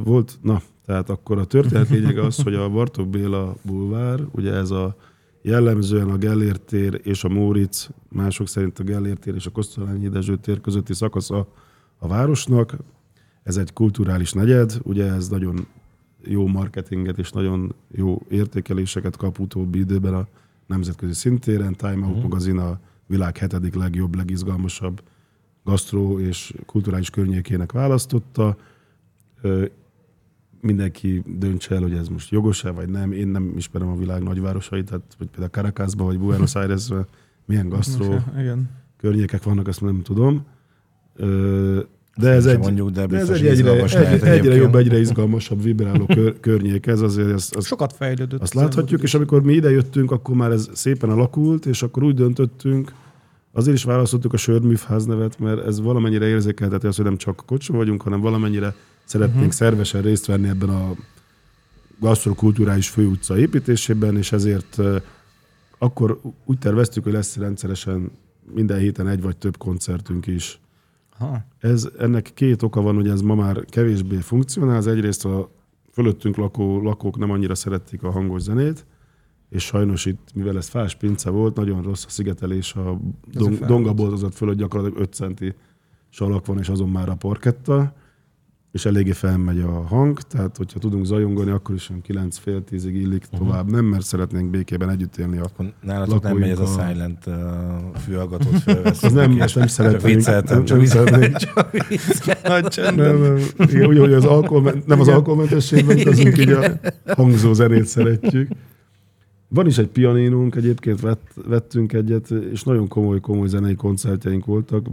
Speaker 2: volt, na, tehát akkor a történet lényege az, hogy a Bartók Béla bulvár, ugye ez a jellemzően a Gellért tér és a Móricz, mások szerint a Gellért tér és a Kosztolányi Dezső tér közötti szakasza a városnak. Ez egy kulturális negyed, ugye ez nagyon jó marketinget és nagyon jó értékeléseket kap utóbbi időben a nemzetközi szintéren. Time Out
Speaker 6: Mhm.
Speaker 2: magazin a világ hetedik legjobb, legizgalmasabb gasztró és kulturális környékének választotta. Mindenki döntse el, hogy ez most jogos-e, vagy nem. Én nem ismerem a világ nagyvárosait, tehát vagy például Caracasba, vagy Buenos Airesben milyen gasztró
Speaker 3: Igen.
Speaker 2: környékek vannak, azt nem tudom. De ez egy,
Speaker 6: mondjuk, de
Speaker 2: de ez egy egyre, egy, egyre
Speaker 6: egyébként.
Speaker 2: jobb, egyre izgalmasabb, vibráló kör, környék ez, azért ezt, azt,
Speaker 3: Sokat fejlődött.
Speaker 2: azt láthatjuk, és amikor mi ide jöttünk, akkor már ez szépen alakult, és akkor úgy döntöttünk, azért is választottuk a Sörműfház nevet, mert ez valamennyire érzékelteti azt, hogy nem csak kocsma vagyunk, hanem valamennyire szeretnénk uh-huh. szervesen részt venni ebben a gasztrokulturális főutca építésében, és ezért akkor úgy terveztük, hogy lesz rendszeresen minden héten egy vagy több koncertünk is. Ez, ennek két oka van, hogy ez ma már kevésbé funkcionál. Az egyrészt a fölöttünk lakó lakók nem annyira szerették a hangos zenét, és sajnos itt, mivel ez fás pince volt, nagyon rossz a szigetelés, a dong,
Speaker 3: fel-
Speaker 2: dongaboltozott fölött gyakorlatilag 5 centi salak van, és azon már a parketta, és eléggé felmegy a hang, tehát hogyha tudunk zajongani, akkor is olyan 9 fél tízig illik tovább, nem, mert szeretnénk békében együtt élni a
Speaker 6: Akkor nálatok nem megy ez a silent uh, fülhallgatót fölvesz.
Speaker 2: az nem, ezt nem szeretnénk.
Speaker 6: vicceltem,
Speaker 2: nem,
Speaker 6: csak
Speaker 2: nem szeretnénk.
Speaker 3: Nagy csendben.
Speaker 2: Nem, nem. Igen, úgy, hogy az alkohol, nem az alkoholmentességben utazunk, így a hangzó zenét szeretjük. Van is egy pianinunk, egyébként vett, vettünk egyet, és nagyon komoly-komoly zenei koncertjeink voltak.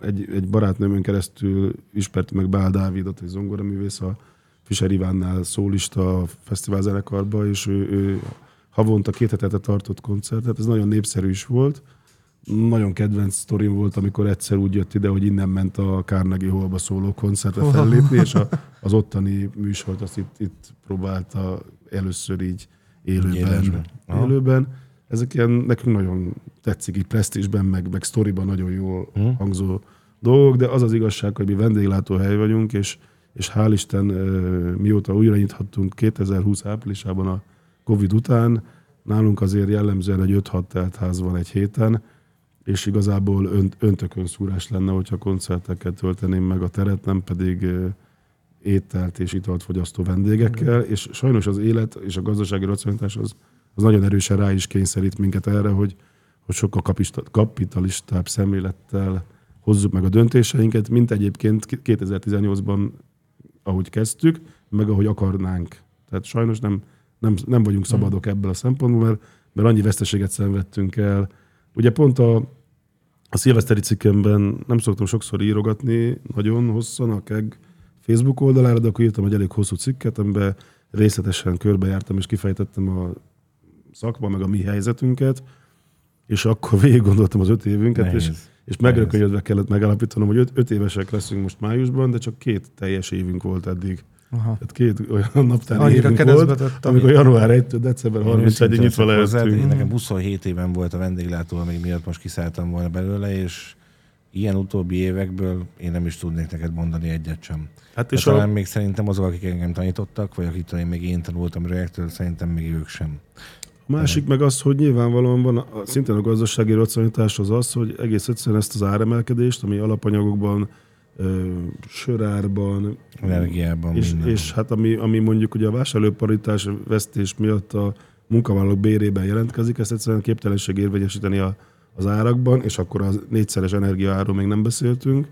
Speaker 2: Egy, egy barátnőmön keresztül ismertük meg Bál Dávidot, egy zongoraművész, a Fischer Ivánnál szólista a fesztivál zenekarba, és ő, ő havonta két hetete tartott koncertet, ez nagyon népszerű is volt. Nagyon kedvenc sztorim volt, amikor egyszer úgy jött ide, hogy innen ment a Carnegie Hallba szóló koncertre fellépni, és a, az ottani műsort azt itt, itt próbálta először így élőben.
Speaker 6: Élesben. Aha.
Speaker 2: élőben. Ezek ilyen, nekünk nagyon tetszik, így presztízsben, meg, meg sztoriban nagyon jól
Speaker 6: Hm.
Speaker 2: hangzó dolgok, de az az igazság, hogy mi vendéglátóhely vagyunk, és, és hál' Isten, mióta újra nyithattunk 2020 áprilisában a Covid után, nálunk azért jellemzően egy 5-6 teltház van egy héten, és igazából önt, öntökön szúrás lenne, hogyha koncertekkel tölteném meg a teret, nem pedig ételt és italt fogyasztó vendégekkel, és sajnos az élet és a gazdasági racionalitás az, az nagyon erősen rá is kényszerít minket erre, hogy, hogy sokkal kapista, kapitalistább szemlélettel hozzuk meg a döntéseinket, mint egyébként 2018-ban, ahogy kezdtük, meg ahogy akarnánk. Tehát sajnos nem, nem, nem vagyunk szabadok ebből a szempontból, mert, mert annyi veszteséget szenvedtünk el. Ugye pont a, a szilveszteri cikkemben nem szoktam sokszor írogatni, nagyon hosszan a KEG Facebook oldalára, de akkor írtam egy elég hosszú cikket, amiben részletesen körbejártam és kifejtettem a szakma, meg a mi helyzetünket, és akkor végig gondoltam az öt évünket, és,
Speaker 6: Nehéz.
Speaker 2: és megrökönyödve kellett megállapítanom, hogy öt, öt évesek leszünk most májusban, de csak két teljes évünk volt eddig.
Speaker 3: Aha.
Speaker 2: Tehát két olyan
Speaker 3: Annyira
Speaker 2: évünk volt, amikor január 1 december 31-ig nyitva
Speaker 6: Hozzád, Én nekem 27 éven volt a vendéglátó, amíg miatt most kiszálltam volna belőle, és ilyen utóbbi évekből én nem is tudnék neked mondani egyet sem.
Speaker 2: Hát
Speaker 6: És talán
Speaker 2: a,
Speaker 6: még szerintem azok, akik engem tanítottak, vagy akik talán még én tanultam rögtől, szerintem még ők sem.
Speaker 2: A másik meg az, hogy nyilvánvalóan van, a, szintén a gazdasági racionalitás az az, hogy egész egyszerűen ezt az áremelkedést, ami alapanyagokban, ö, sörárban,
Speaker 6: Energiában
Speaker 2: és,
Speaker 6: minden.
Speaker 2: és hát ami, ami mondjuk ugye a vásárlóparitás vesztés miatt a munkavállalók bérében jelentkezik, ezt egyszerűen képtelenség érvényesíteni a, az árakban, és akkor az négyszeres energiaáról még nem beszéltünk,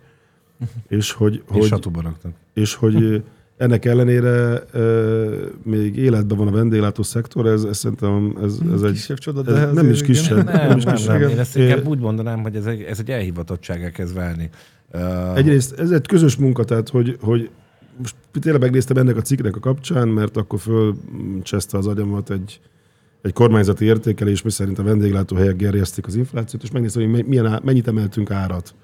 Speaker 2: és hogy,
Speaker 6: és
Speaker 2: hogy,
Speaker 6: raktak.
Speaker 2: és hogy ennek ellenére ö, még életben van a vendéglátó szektor, ez, ez szerintem ez, ez egy
Speaker 3: Kisebb csoda, de
Speaker 2: ez nem is kisebb.
Speaker 6: Nem, nem,
Speaker 2: is
Speaker 6: nem,
Speaker 2: kisebb.
Speaker 6: nem. Én ezt inkább úgy mondanám, hogy ez egy, ez egy elhivatottságá kezd válni. Uh,
Speaker 2: Egyrészt ez egy közös munka, tehát hogy, hogy most tényleg megnéztem ennek a cikknek a kapcsán, mert akkor fölcseszte az agyamat egy, egy kormányzati értékelés, mi szerint a vendéglátóhelyek gerjesztik az inflációt, és megnéztem, hogy milyen, á- mennyit emeltünk árat.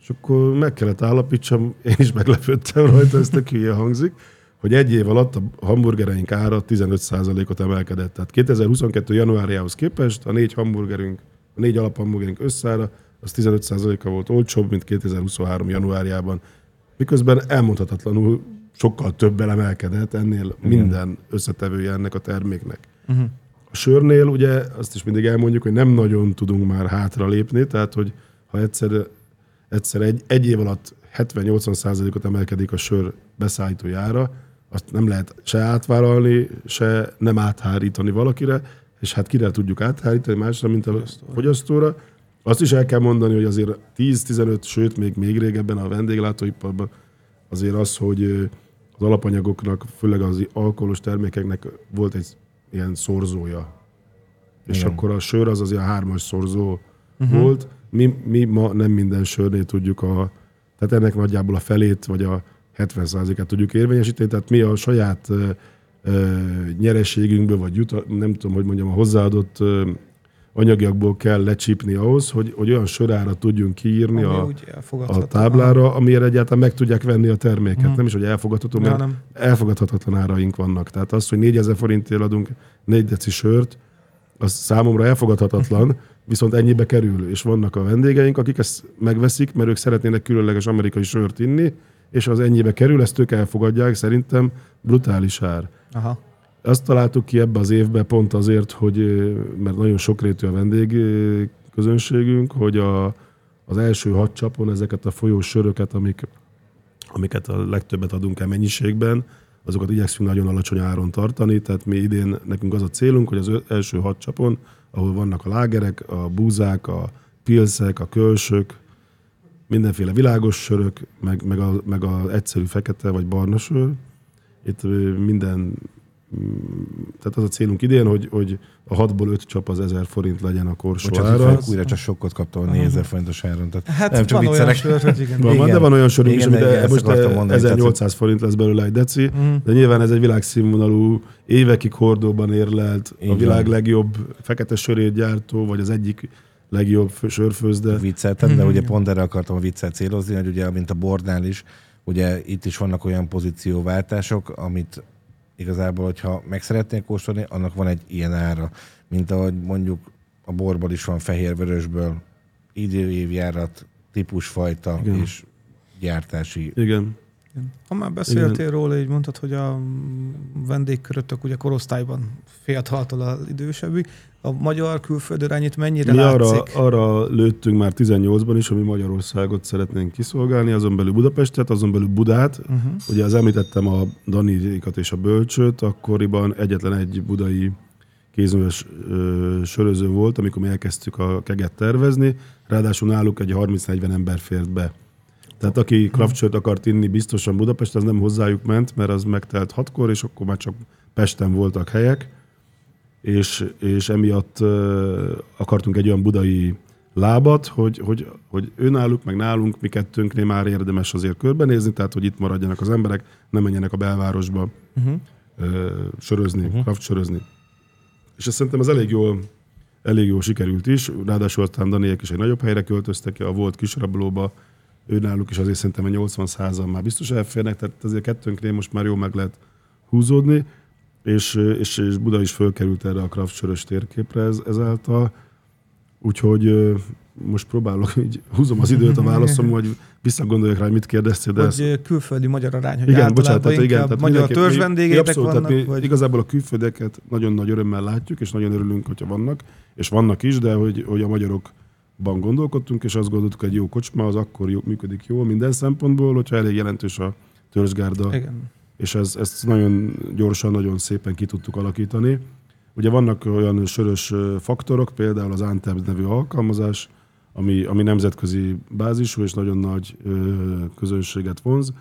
Speaker 2: És akkor meg kellett állapítsam, én is meglepődtem rajta, ez tök hülye hangzik, hogy egy év alatt a hamburgereink ára 15%-ot emelkedett. Tehát 2022. januárjához képest a négy hamburgerünk, a négy alaphamburgerünk összára, az 15%-a volt olcsóbb, mint 2023. januárjában. Miközben elmondhatatlanul sokkal többel emelkedett ennél minden összetevője ennek a terméknek.
Speaker 3: Uh-huh.
Speaker 2: Sörnél ugye azt is mindig elmondjuk, hogy nem nagyon tudunk már hátra lépni, tehát hogy ha egyszer, egyszer egy, egy év alatt 70-80 százalékot emelkedik a sör beszállítójára, azt nem lehet se átvállalni, se nem áthárítani valakire, és hát kire tudjuk áthárítani másra, mint a fogyasztóra. Azt is el kell mondani, hogy azért 10-15, sőt még, még régebben a vendéglátóiparban azért az, hogy az alapanyagoknak, főleg az alkoholos termékeknek volt egy ilyen szorzója. És
Speaker 6: Igen.
Speaker 2: akkor a sör az azért a hármas szorzó uh-huh. volt. Mi, mi ma nem minden sörnél tudjuk a, tehát ennek nagyjából a felét, vagy a 70%-át tudjuk érvényesíteni, tehát mi a saját ö, ö, nyereségünkből, vagy juta, nem tudom, hogy mondjam, a hozzáadott ö, anyagiakból kell lecsípni ahhoz, hogy, hogy olyan sörára tudjunk kiírni
Speaker 3: Ami
Speaker 2: a, a táblára, amire egyáltalán meg tudják venni a terméket.
Speaker 3: Mhm.
Speaker 2: Nem is, hogy elfogadható,
Speaker 3: Ja,
Speaker 2: mert
Speaker 3: nem.
Speaker 2: elfogadhatatlan áraink vannak. Tehát az, hogy 4000 forintért adunk 4 deci sört, az számomra elfogadhatatlan, viszont ennyibe kerül, és vannak a vendégeink, akik ezt megveszik, mert ők szeretnének különleges amerikai sört inni, és az ennyibe kerül, ezt ők elfogadják, szerintem brutális ár.
Speaker 3: Aha.
Speaker 2: Azt találtuk ki ebbe az évbe pont azért, hogy, mert nagyon sokrétű a vendég ö, közönségünk, hogy a, az első hat csapon ezeket a folyós söröket, amik, amiket a legtöbbet adunk el mennyiségben, azokat igyekszünk nagyon alacsony áron tartani, tehát mi idén nekünk az a célunk, hogy az első hat csapon, ahol vannak a lágerek, a búzák, a pilszek, a kölsök, mindenféle világos sörök, meg, meg, a, meg a egyszerű fekete vagy barna sör. Itt minden, tehát az a célunk idén, hogy, hogy a hatból öt csap az 1000 forint legyen a korsó
Speaker 6: Bocsánat,
Speaker 2: ára.
Speaker 6: újra csak sokkot kaptam a 4000 forintos áron. Tehát
Speaker 3: Hát
Speaker 6: nem csak
Speaker 3: van olyan
Speaker 6: viccelek.
Speaker 3: sör, hogy igen.
Speaker 2: Van, van, de
Speaker 6: Igen.
Speaker 2: van olyan sorunk is,
Speaker 6: Igen,
Speaker 2: amit
Speaker 6: igen,
Speaker 2: e- most e-
Speaker 6: mondani,
Speaker 2: 1800 forint lesz belőle egy deci,
Speaker 3: Mhm.
Speaker 2: de nyilván ez egy világszínvonalú, évekig hordóban érlelt,
Speaker 6: Így
Speaker 2: a világ legjobb fekete sörét gyártó, vagy az egyik legjobb fő- sörfőzde.
Speaker 6: vicceltem, de ugye pont erre akartam a viccet célozni, hogy ugye, mint a bordnál is, ugye itt is vannak olyan pozícióváltások, amit igazából, hogyha meg szeretnék kóstolni, annak van egy ilyen ára, mint ahogy mondjuk a borból is van fehér-vörösből időévjárat, típusfajta
Speaker 2: Igen.
Speaker 6: és gyártási.
Speaker 2: Igen.
Speaker 3: Ha már beszéltél róla, így mondtad, hogy a vendégkörötök ugye korosztályban fiataltól az idősebbig. A magyar külföldi irányít mennyire
Speaker 2: Mi arra,
Speaker 3: látszik?
Speaker 2: arra lőttünk már 18-ban is, hogy mi Magyarországot szeretnénk kiszolgálni, azon belül Budapestet, azon belül Budát.
Speaker 3: Uh-huh.
Speaker 2: Ugye az említettem a Daniékat és a Bölcsöt, akkoriban egyetlen egy budai kézműves ö, söröző volt, amikor mi elkezdtük a keget tervezni, ráadásul náluk egy 30-40 ember fért be. Tehát aki kraftsört akart inni biztosan Budapest, az nem hozzájuk ment, mert az megtelt hatkor, és akkor már csak Pesten voltak helyek, és, és emiatt akartunk egy olyan budai lábat, hogy, hogy, hogy ő náluk, meg nálunk, mi kettőnknél már érdemes azért körbenézni, tehát hogy itt maradjanak az emberek, nem menjenek a belvárosba
Speaker 3: Uh-huh.
Speaker 2: ö, sörözni, uh-huh. craft sörözni. És ezt szerintem ez elég jól, elég jól sikerült is, ráadásul aztán Daniek is egy nagyobb helyre költöztek, a volt kisrablóba, ő náluk is azért szerintem egy 80 százal már biztos elférnek, tehát azért kettőnknél most már jól meg lehet húzódni, és, és, és Buda is fölkerült erre a craft sörös térképre ez, ezáltal, úgyhogy most próbálok, így húzom az időt a válaszom, hogy visszagondoljak rá, mit kérdeztél, de ezt
Speaker 3: Hogy ö, külföldi magyar arány, hogy
Speaker 2: igen, bocsánat, tehát igen, tehát
Speaker 3: magyar
Speaker 2: mindenki-
Speaker 3: törzs
Speaker 2: mi- mi
Speaker 3: vendégétek
Speaker 2: abszolút, tehát
Speaker 3: vannak?
Speaker 2: mi
Speaker 3: Vagy...
Speaker 2: Igazából a külföldeket nagyon nagy örömmel látjuk, és nagyon örülünk, hogyha vannak, és vannak is, de hogy, hogy a magyarokban gondolkodtunk, és azt gondoltuk, hogy egy jó kocsma az akkor jó, működik jól minden szempontból, hogyha elég jelentős a törzsgárda,
Speaker 3: Igen.
Speaker 2: És ez, ezt nagyon gyorsan, nagyon szépen ki tudtuk alakítani. Ugye vannak olyan sörös faktorok, például az Antep nevű alkalmazás, ami, ami nemzetközi bázisú és nagyon nagy ö, közönséget vonz,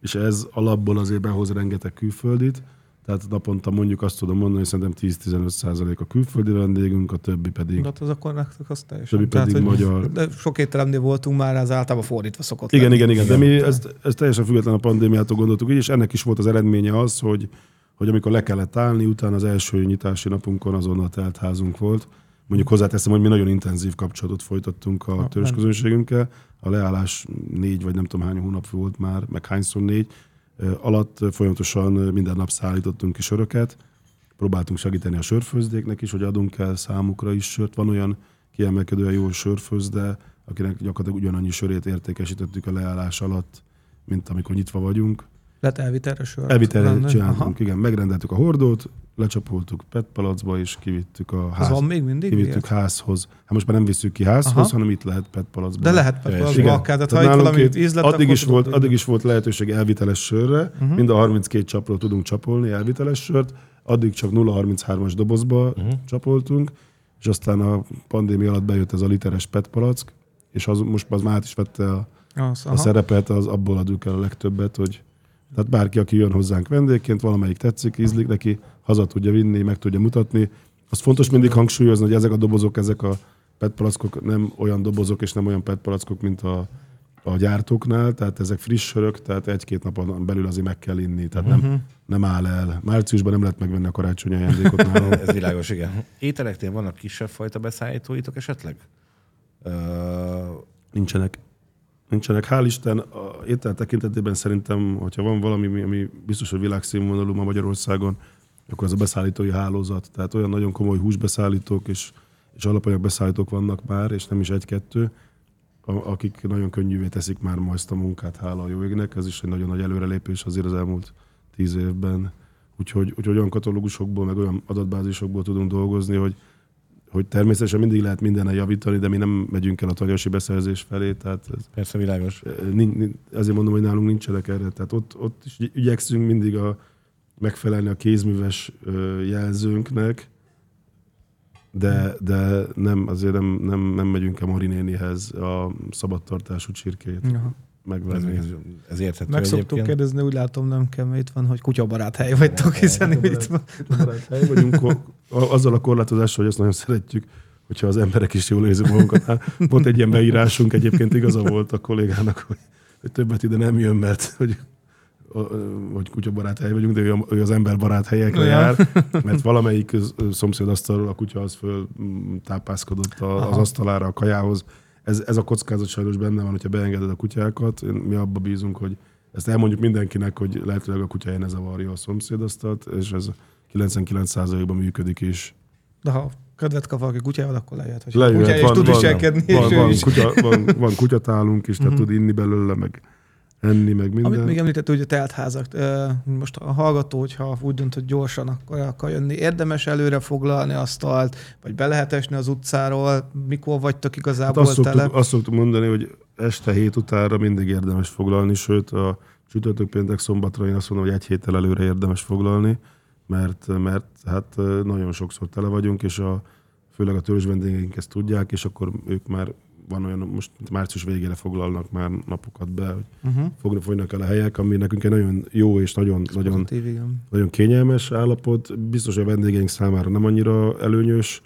Speaker 2: és ez alapból azért behoz rengeteg külföldit, tehát naponta mondjuk azt tudom mondani, hogy szerintem 10-15 százalék a külföldi vendégünk, a többi pedig,
Speaker 3: De hát az akkor nektek az teljesen.
Speaker 2: többi pedig
Speaker 3: hogy
Speaker 2: magyar.
Speaker 3: De sok étteremnél voltunk már, az általában fordítva szokott
Speaker 2: Igen,
Speaker 3: lenni.
Speaker 2: igen, igen, de mi ezt, ezt teljesen független a pandémiától gondoltuk így, és ennek is volt az eredménye az, hogy, hogy amikor le kellett állni, utána az első nyitási napunkon azonnal telt házunk volt. Mondjuk hozzáteszem, hogy mi nagyon intenzív kapcsolatot folytattunk a törzsközönségünkkel. A leállás négy vagy nem tudom hány hónap volt már, meg hányszor négy alatt folyamatosan minden nap szállítottunk ki söröket. Próbáltunk segíteni a sörfőzdéknek is, hogy adunk el számukra is sört. Van olyan kiemelkedően jó sörfőzde, akinek gyakorlatilag ugyanannyi sörét értékesítettük a leállás alatt, mint amikor nyitva vagyunk.
Speaker 3: Lett elvitelre sör.
Speaker 2: Elvitelre csináltunk, igen, megrendeltük a hordót, lecsapoltuk PET palacba, és kivittük a ház,
Speaker 3: van még mindig?
Speaker 2: kivittük
Speaker 3: ilyet?
Speaker 2: házhoz. Hát most már nem visszük ki házhoz,
Speaker 3: Aha.
Speaker 2: hanem itt lehet PET palacba.
Speaker 3: De lehet, az
Speaker 2: Igen.
Speaker 3: akár, tehát ha
Speaker 2: Tehát
Speaker 3: itt
Speaker 2: nálunk
Speaker 3: valami
Speaker 2: itt
Speaker 3: ízlet,
Speaker 2: addig, is volt, addig is volt lehetőség elviteles sörre,
Speaker 3: Mhm.
Speaker 2: mind a 32 csapról tudunk csapolni elviteles sört, addig csak 0,33-as dobozba
Speaker 6: Uh-huh.
Speaker 2: csapoltunk, és aztán a pandémia alatt bejött ez a literes PET palack, és az, most az már át is vette a,
Speaker 3: Az,
Speaker 2: a
Speaker 3: aha.
Speaker 2: szerepet, az abból adjuk el a legtöbbet, hogy tehát bárki, aki jön hozzánk vendégként, valamelyik tetszik, ízlik neki, haza tudja vinni, meg tudja mutatni. Az fontos mindig hangsúlyozni, hogy ezek a dobozok, ezek a PET palackok nem olyan dobozok és nem olyan PET palackok, mint a, a gyártóknál, tehát ezek friss sörök, tehát egy-két napon belül azért meg kell inni, tehát nem,
Speaker 3: Mhm.
Speaker 2: nem áll el. Márciusban nem lehet megvenni a karácsonyi ajándékot nálam.
Speaker 6: Ez világos, igen. Ételeknél vannak kisebb fajta beszállítóitok esetleg? Uh,
Speaker 2: Nincsenek. Nincsenek. Hál' Isten, a étel tekintetében szerintem, hogyha van valami, ami- biztos, hogy világszínvonalú ma Magyarországon, akkor az a beszállítói hálózat. Tehát olyan nagyon komoly húsbeszállítók és, és alapanyagbeszállítók vannak már, és nem is egy-kettő, akik nagyon könnyűvé teszik már ma ezt a munkát, hála a jó égnek. Ez is egy nagyon nagy előrelépés azért az elmúlt tíz évben. Úgyhogy, úgyhogy olyan katalógusokból, meg olyan adatbázisokból tudunk dolgozni, hogy, hogy természetesen mindig lehet mindenen javítani, de mi nem megyünk el a tagjasi beszerzés felé, tehát ez,
Speaker 6: Persze világos.
Speaker 2: Nin- nin- Ezért mondom, hogy nálunk nincsenek erre. Tehát ott, ott is igy- igyekszünk mindig a, megfelelni a kézműves jelzőnknek, de, de nem, azért nem, nem, nem megyünk el Marinénihez a szabadtartású csirkét
Speaker 3: Aha.
Speaker 2: Megvenni.
Speaker 6: ez, ez érthető
Speaker 3: Meg szoktuk
Speaker 6: egyébként.
Speaker 3: kérdezni, úgy látom, nem kell, mert itt van, hogy kutyabarát hely vagytok, hiszen itt van.
Speaker 2: Barát hely vagyunk, azzal a korlátozással, hogy azt nagyon szeretjük, hogyha az emberek is jól érzik magunkat. Hát, volt egy ilyen beírásunk, egyébként igaza volt a kollégának, hogy, hogy többet ide nem jön, mert hogy, hogy kutyabarát hely vagyunk, de ő, az emberbarát helyekre jár, mert valamelyik szomszéd asztalról a kutya az föl mm, tápászkodott a, az
Speaker 3: Aha.
Speaker 2: asztalára, a kajához. Ez, ez a kockázat sajnos benne van, hogyha beengeded a kutyákat. Mi abba bízunk, hogy ezt elmondjuk mindenkinek, hogy lehetőleg a kutyája ne zavarja a szomszédasztalt, és ez 99%-ban működik is.
Speaker 3: De ha kedvet kap valaki kutyával, akkor lejöhet, hogy
Speaker 2: Lejöhet,
Speaker 3: kutyája is
Speaker 2: van-
Speaker 3: tud
Speaker 2: van-
Speaker 3: viselkedni.
Speaker 2: Van,
Speaker 3: és
Speaker 2: van, kutya, van, van kutyatálunk is, tehát tud inni belőle, meg enni, meg minden.
Speaker 3: Amit még említett, hogy a teltházak. Most a hallgató, hogyha úgy dönt, hogy gyorsan akar, akar jönni, érdemes előre foglalni asztalt, vagy be lehet esni az utcáról, mikor vagytok
Speaker 2: Hát
Speaker 3: igazából
Speaker 2: azt,
Speaker 3: tele?
Speaker 2: szoktuk, azt szoktuk mondani, hogy este hét utánra mindig érdemes foglalni, sőt a csütörtök péntek szombatra én azt mondom, hogy egy héttel előre érdemes foglalni, mert, mert hát nagyon sokszor tele vagyunk, és a, főleg a törzs vendégeink ezt tudják, és akkor ők már van olyan, most március végére foglalnak már napokat be, hogy
Speaker 3: Uh-huh.
Speaker 2: fognak, folynak el a helyek, ami nekünk egy nagyon jó és nagyon, nagyon
Speaker 3: Pozitív, igen.
Speaker 2: nagyon kényelmes állapot. Biztos, hogy a vendégeink számára nem annyira előnyös,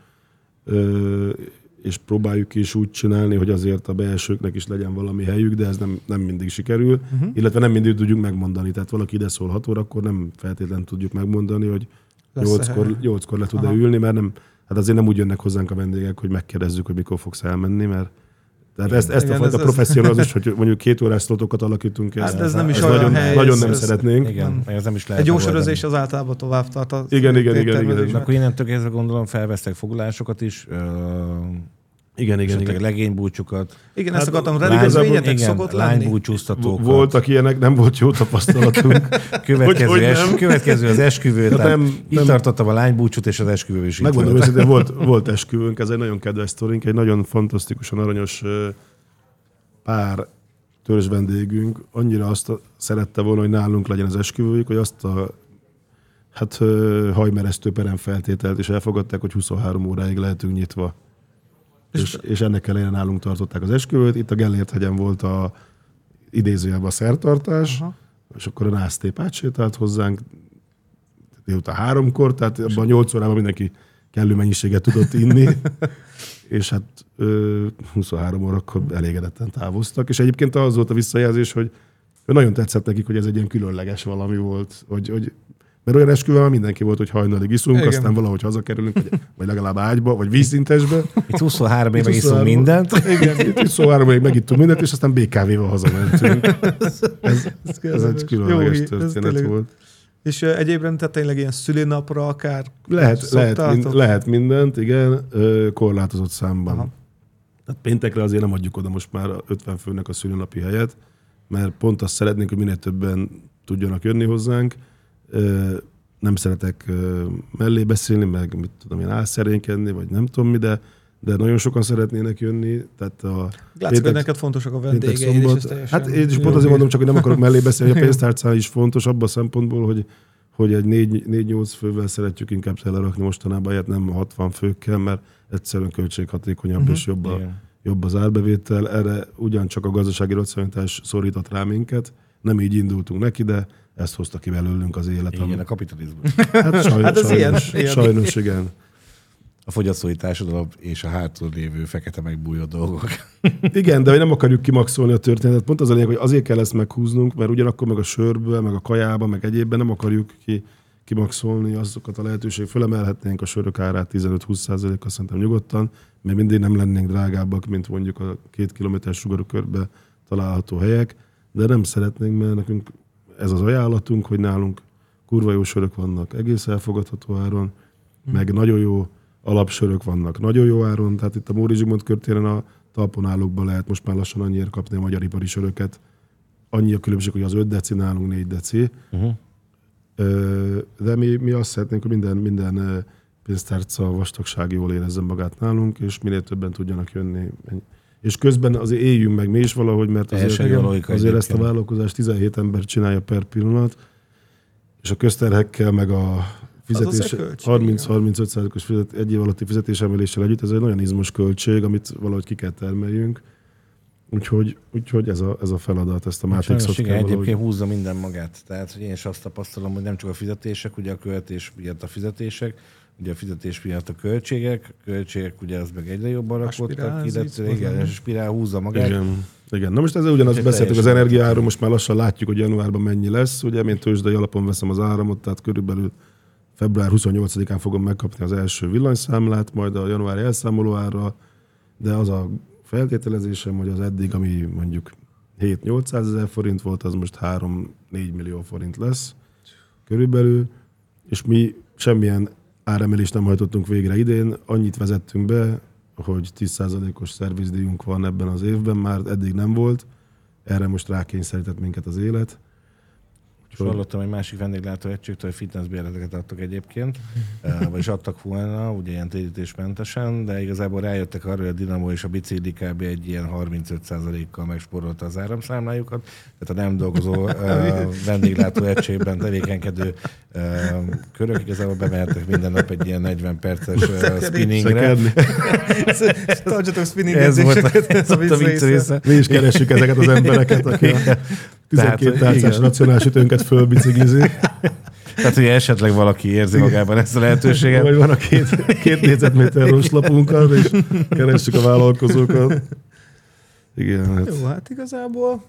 Speaker 2: és próbáljuk is úgy csinálni, hogy azért a belsőknek is legyen valami helyük, de ez nem, nem mindig sikerül,
Speaker 3: Uh-huh.
Speaker 2: illetve nem mindig tudjuk megmondani. Tehát valaki ide szól 6 órakor, nem feltétlenül tudjuk megmondani, hogy nyolckor, nyolckor le tud-e ülni, mert nem, hát azért nem úgy jönnek hozzánk a vendégek, hogy megkérdezzük, hogy mikor fogsz elmenni, mert tehát ezt, ezt a
Speaker 3: Igen,
Speaker 2: fajta
Speaker 3: ez- ez-
Speaker 2: professzionalizmus, hogy mondjuk két órás szlotokat alakítunk ki,
Speaker 3: Hát
Speaker 2: ezt-
Speaker 3: ez nem is
Speaker 2: ezt
Speaker 3: olyan
Speaker 2: nagyon,
Speaker 3: hely,
Speaker 2: nagyon
Speaker 3: ez-
Speaker 2: nem
Speaker 3: ez-
Speaker 2: szeretnénk.
Speaker 6: Igen, ez nem is lehet.
Speaker 3: Egy jó sörözés az általában tovább tart. Az
Speaker 2: Igen, igen, igen,
Speaker 3: éttermezésben.
Speaker 2: igen.
Speaker 6: Akkor innentől kezdve gondolom felvesztek foglalásokat is,
Speaker 2: Igen, igen, igen.
Speaker 6: legénybúcsúkat,
Speaker 3: Igen,
Speaker 2: Hát
Speaker 3: ezt akartam,
Speaker 2: lány-
Speaker 3: rendezvényetek
Speaker 6: igen,
Speaker 3: szokott lenni?
Speaker 6: lánybúcsúztatókat.
Speaker 2: Voltak ilyenek, nem volt jó tapasztalatunk.
Speaker 6: Következő,
Speaker 2: Hogy- hogy
Speaker 6: es,
Speaker 2: nem?
Speaker 6: következő az esküvő,
Speaker 2: Hát
Speaker 6: tehát
Speaker 2: nem-
Speaker 6: itt
Speaker 2: nem.
Speaker 6: tartottam a lánybúcsút, és az esküvő is
Speaker 2: Megmondom
Speaker 6: volt.
Speaker 2: őszintén, volt, volt esküvőnk, ez egy nagyon kedves sztorink, egy nagyon fantasztikusan aranyos pár törzs vendégünk annyira azt szerette volna, hogy nálunk legyen az esküvőjük, hogy azt a hát hajmeresztő peremfeltételt is elfogadták, hogy 23 óráig lehetünk nyitva. És, és ennek ellenére nálunk tartották az esküvőt. Itt a Gellért hegyen volt a idézőjelben a szertartás,
Speaker 3: Aha.
Speaker 2: és akkor a násztép átsétált hozzánk délután háromkor, tehát abban a nyolc órában mindenki kellő mennyiséget tudott inni, és hát ö, 23 órakor elégedetten távoztak, és egyébként az volt a visszajelzés, hogy hogy nagyon tetszett nekik, hogy ez egy ilyen különleges valami volt, hogy, hogy mert olyan esküvő már mindenki volt, hogy hajnalig iszunk,
Speaker 3: Igen.
Speaker 2: Aztán valahogy hazakerülünk, vagy, vagy legalább ágyba, vagy vízszintesbe.
Speaker 6: Itt 23 éve
Speaker 2: Itt
Speaker 6: iszunk
Speaker 2: 23
Speaker 6: mindent.
Speaker 2: Igen, itt 23 évig megittunk mindent, és aztán BKV-val hazamentünk. Ez, ez, ez egy különleges történet volt.
Speaker 3: És egyébként tehát tényleg ilyen szülinapra akár
Speaker 2: Lehet, lehet, mind, lehet mindent, igen, korlátozott számban.
Speaker 3: Aha.
Speaker 2: Tehát péntekre azért nem adjuk oda most már a 50 főnek a szülinapi helyet, mert pont azt szeretnénk, hogy minél többen tudjanak jönni hozzánk. Ö, Nem szeretek ö, mellé beszélni, meg mit tudom én, álszerénkedni, vagy nem tudom mi, de, de nagyon sokan szeretnének jönni. Tehát a
Speaker 3: Látszik, hogy
Speaker 2: péntek-
Speaker 3: neked fontosak a vendégeid, és ez
Speaker 2: Hát én is pont azért mondom, csak hogy nem akarok mellé beszélni, hogy a
Speaker 3: Igen.
Speaker 2: pénztárca is fontos abban a szempontból, hogy hogy egy 4-8 fővel szeretjük inkább telerakni mostanában, ilyet nem 60 főkkel, mert egyszerűen költséghatékonyabb
Speaker 3: Mhm.
Speaker 2: és jobb, a,
Speaker 6: Igen.
Speaker 2: jobb az árbevétel. Erre ugyancsak a gazdasági racionalitás szorított rá minket. Nem így indultunk neki, de ezt hozta ki belőlünk az élet.
Speaker 6: Igen,
Speaker 2: ami-
Speaker 6: a kapitalizmus.
Speaker 2: Hát, sajnos,
Speaker 3: Hát ez ilyen-
Speaker 2: sajnos,
Speaker 3: ilyen.
Speaker 2: sajnos, igen.
Speaker 6: A fogyasztói társadalom és a hátul lévő fekete megbújó dolgok.
Speaker 2: Igen, de hogy nem akarjuk kimaxolni a történetet. Pont az a lényeg, hogy azért kell ezt meghúznunk, mert ugyanakkor meg a sörből, meg a kajában, meg egyébben nem akarjuk ki, kimaxolni azokat a lehetőségeket. Fölemelhetnénk a sörök árát 15-20%-kal szerintem nyugodtan, mert mindig nem lennénk drágábbak, mint mondjuk a két kilométeres sugarokörbe található helyek, de nem szeretnénk, mert nekünk ez az ajánlatunk, hogy nálunk kurva jó sörök vannak egész elfogadható áron, meg nagyon jó alapsörök vannak nagyon jó áron, tehát itt a Móri Zsigmond körtéren a talponállókban lehet most már lassan annyiért kapni a magyar ipari söröket. Annyi a különbség, hogy az 5 deci nálunk 4 deci.
Speaker 6: Uh-huh.
Speaker 2: De mi, mi azt szeretnénk, hogy minden, minden pénztárca vastagság jól érezzen magát nálunk, és minél többen tudjanak jönni. És közben azért éljünk meg mi is valahogy, mert azért,
Speaker 6: logika
Speaker 2: azért ezt a vállalkozást 17 ember csinálja per pillanat, és a közterhekkel, meg a fizetés,
Speaker 3: azért költség,
Speaker 2: 30-35 százalékos fizet, egy év alatti fizetésemeléssel együtt, ez egy nagyon izmos költség, amit valahogy ki kell termeljünk. Úgyhogy, úgyhogy ez, a, ez a feladat, ezt a Matrixot
Speaker 6: Sajnos igen,
Speaker 2: kell valahogy...
Speaker 6: egyébként húzza minden magát. Tehát, hogy én is azt tapasztalom, hogy nem csak a fizetések, ugye a költés miatt a fizetések, ugye a fizetés miatt a költségek, a költségek ugye az meg egyre jobban
Speaker 3: ez
Speaker 6: illetve igen, a spirál húzza magát.
Speaker 2: Igen. Igen. Na most ezzel ugyanazt beszéltük az energiáról, most már lassan látjuk, hogy januárban mennyi lesz. Ugye én tőzsdei alapon veszem az áramot, tehát körülbelül február 28-án fogom megkapni az első villanyszámlát, majd a januári elszámoló ára, de az a feltételezésem, hogy az eddig, ami mondjuk 7-800 ezer forint volt, az most 3-4 millió forint lesz körülbelül, és mi semmilyen áremelést nem hajtottunk végre idén, annyit vezettünk be, hogy 10%-os szervizdíjunk van ebben az évben, már eddig nem volt, erre most rákényszerített minket az élet.
Speaker 6: És hallottam egy másik vendéglátó egységtől, hogy fitnessbérleteket adtak egyébként, eh, vagyis adtak volna, ugye ilyen térítésmentesen, de igazából rájöttek arra, hogy a Dinamo és a bicikli kb. egy ilyen 35%-kal megspórolta az áramszámlájukat, tehát a nem dolgozó eh, vendéglátó egységben tevékenykedő eh, körök igazából bemehettek minden nap egy ilyen 40 perces spinningre.
Speaker 3: Tartsatok spinning
Speaker 6: Ez volt
Speaker 3: ez a
Speaker 6: a vicc
Speaker 3: része.
Speaker 6: része.
Speaker 2: Mi is keressük ezeket az embereket, akik 12
Speaker 6: Tehát,
Speaker 2: tárcás
Speaker 6: igen.
Speaker 2: racionális ütőnket fölbiciklizi,
Speaker 6: Tehát, hogy esetleg valaki érzi magában ezt a lehetőséget.
Speaker 2: vagy van a két, két négyzetméter roslapunkkal, és keressük a vállalkozókat. Igen, hát
Speaker 3: Jó, hát igazából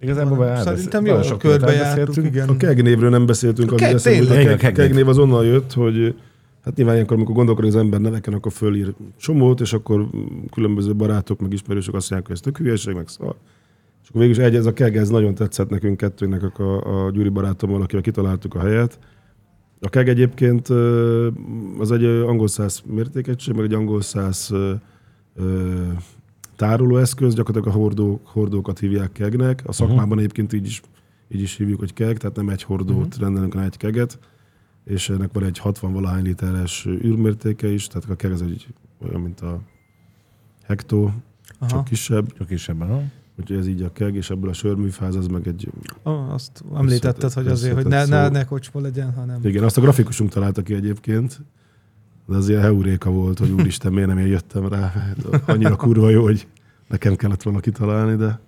Speaker 6: Igazából már
Speaker 3: Szerintem jól
Speaker 6: sok
Speaker 3: körbejártuk, igen.
Speaker 2: A keg névről nem beszéltünk,
Speaker 3: A
Speaker 2: ami
Speaker 3: keg,
Speaker 2: eszembe,
Speaker 3: tényleg.
Speaker 2: a keg,
Speaker 6: név.
Speaker 2: az onnan jött, hogy hát nyilván ilyenkor, amikor gondolkodik az ember neveken, akkor fölír csomót, és akkor különböző barátok, meg ismerősök azt mondják, hogy ez tök hülyeség, meg szar. És akkor végül is egy, ez a keg, ez nagyon tetszett nekünk kettőnek, a, a Gyuri barátommal, akivel kitaláltuk a helyet. A keg egyébként az egy angol száz mértékegység, meg egy angol száz tárolóeszköz, gyakorlatilag a hordó, hordókat hívják kegnek. A szakmában egyébként így is, így is hívjuk, hogy keg, tehát nem egy hordót uh-huh. rendelünk, hanem egy keget, és ennek van egy 60 valahány literes űrmértéke is, tehát a keg az egy olyan, mint a hektó,
Speaker 3: Aha.
Speaker 2: csak kisebb,
Speaker 6: Csak kisebben, ha?
Speaker 2: Úgyhogy ez így a keg, és ebből a sörműfáz az meg egy...
Speaker 3: Ah, azt említetted, hogy azért, hogy ne, ne, ne kocsma legyen, hanem...
Speaker 2: Igen, azt a grafikusunk találta ki egyébként, de az ilyen heuréka volt, hogy úristen, miért nem én jöttem rá. Hát Annyira kurva jó, hogy nekem kellett volna kitalálni, de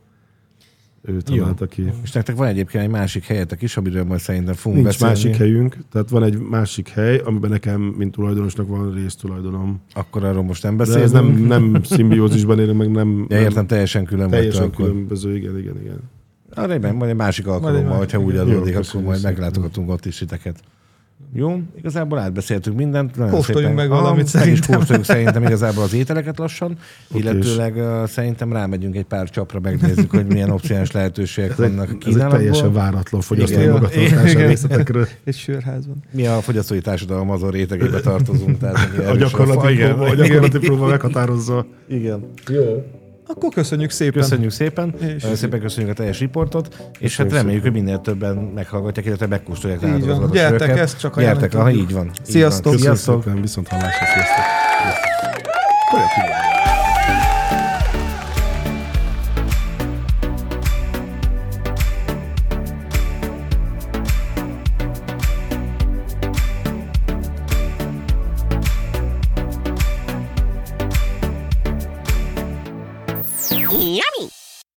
Speaker 2: ő találta ki.
Speaker 6: És nektek van egyébként egy másik helyetek is, amiről majd szerintem fogunk
Speaker 2: Nincs
Speaker 6: beszélni.
Speaker 2: másik helyünk, tehát van egy másik hely, amiben nekem, mint tulajdonosnak van résztulajdonom.
Speaker 6: Akkor arról most nem
Speaker 2: De
Speaker 6: beszélünk.
Speaker 2: ez nem, nem szimbiózisban élünk, meg nem,
Speaker 6: Ja,
Speaker 2: nem
Speaker 6: értem, teljesen külön
Speaker 2: teljesen
Speaker 6: akkor.
Speaker 2: különböző, igen, igen, igen.
Speaker 6: Ah, rendben, majd egy másik alkalommal,
Speaker 3: másik,
Speaker 6: hogyha úgy adódik, akkor majd meglátogatunk ott is titeket. Jó, igazából átbeszéltünk mindent. Nagyon
Speaker 3: Kóstoljunk
Speaker 6: szépen-
Speaker 3: meg valamit
Speaker 6: Ah, meg is
Speaker 3: szerintem.
Speaker 6: kóstoljunk szerintem igazából az ételeket lassan,
Speaker 2: Oké,
Speaker 6: illetőleg uh, szerintem rámegyünk egy pár csapra, megnézzük, hogy milyen opciális lehetőségek
Speaker 2: Ez egy,
Speaker 6: vannak
Speaker 2: ez egy teljesen váratlan fogyasztói magatartás
Speaker 3: Igen.
Speaker 2: részletekről.
Speaker 3: Egy sörházban.
Speaker 6: Mi a fogyasztói társadalom azon rétegébe tartozunk. Tehát
Speaker 2: A gyakorlati, próba, a
Speaker 6: igen,
Speaker 2: gyakorlati próba meghatározza.
Speaker 6: Igen.
Speaker 3: Akkor köszönjük szépen.
Speaker 6: Köszönjük szépen,
Speaker 3: És-
Speaker 6: nagyon szépen köszönjük a teljes riportot, és hát
Speaker 2: Köszönjük
Speaker 6: reméljük, hogy minél többen meghallgatják, illetve megkóstolják
Speaker 3: Így
Speaker 6: nálatok
Speaker 3: van.
Speaker 6: a
Speaker 3: Gyertek, ezt csak
Speaker 6: Gyertek,
Speaker 3: ajánlani
Speaker 6: aha,
Speaker 3: tudjuk.
Speaker 6: így van. így van.
Speaker 3: Sziasztok.
Speaker 2: Köszönjük
Speaker 6: Sziasztok.
Speaker 2: szépen, viszont hallásra, sziasztok.
Speaker 6: Olyan finom.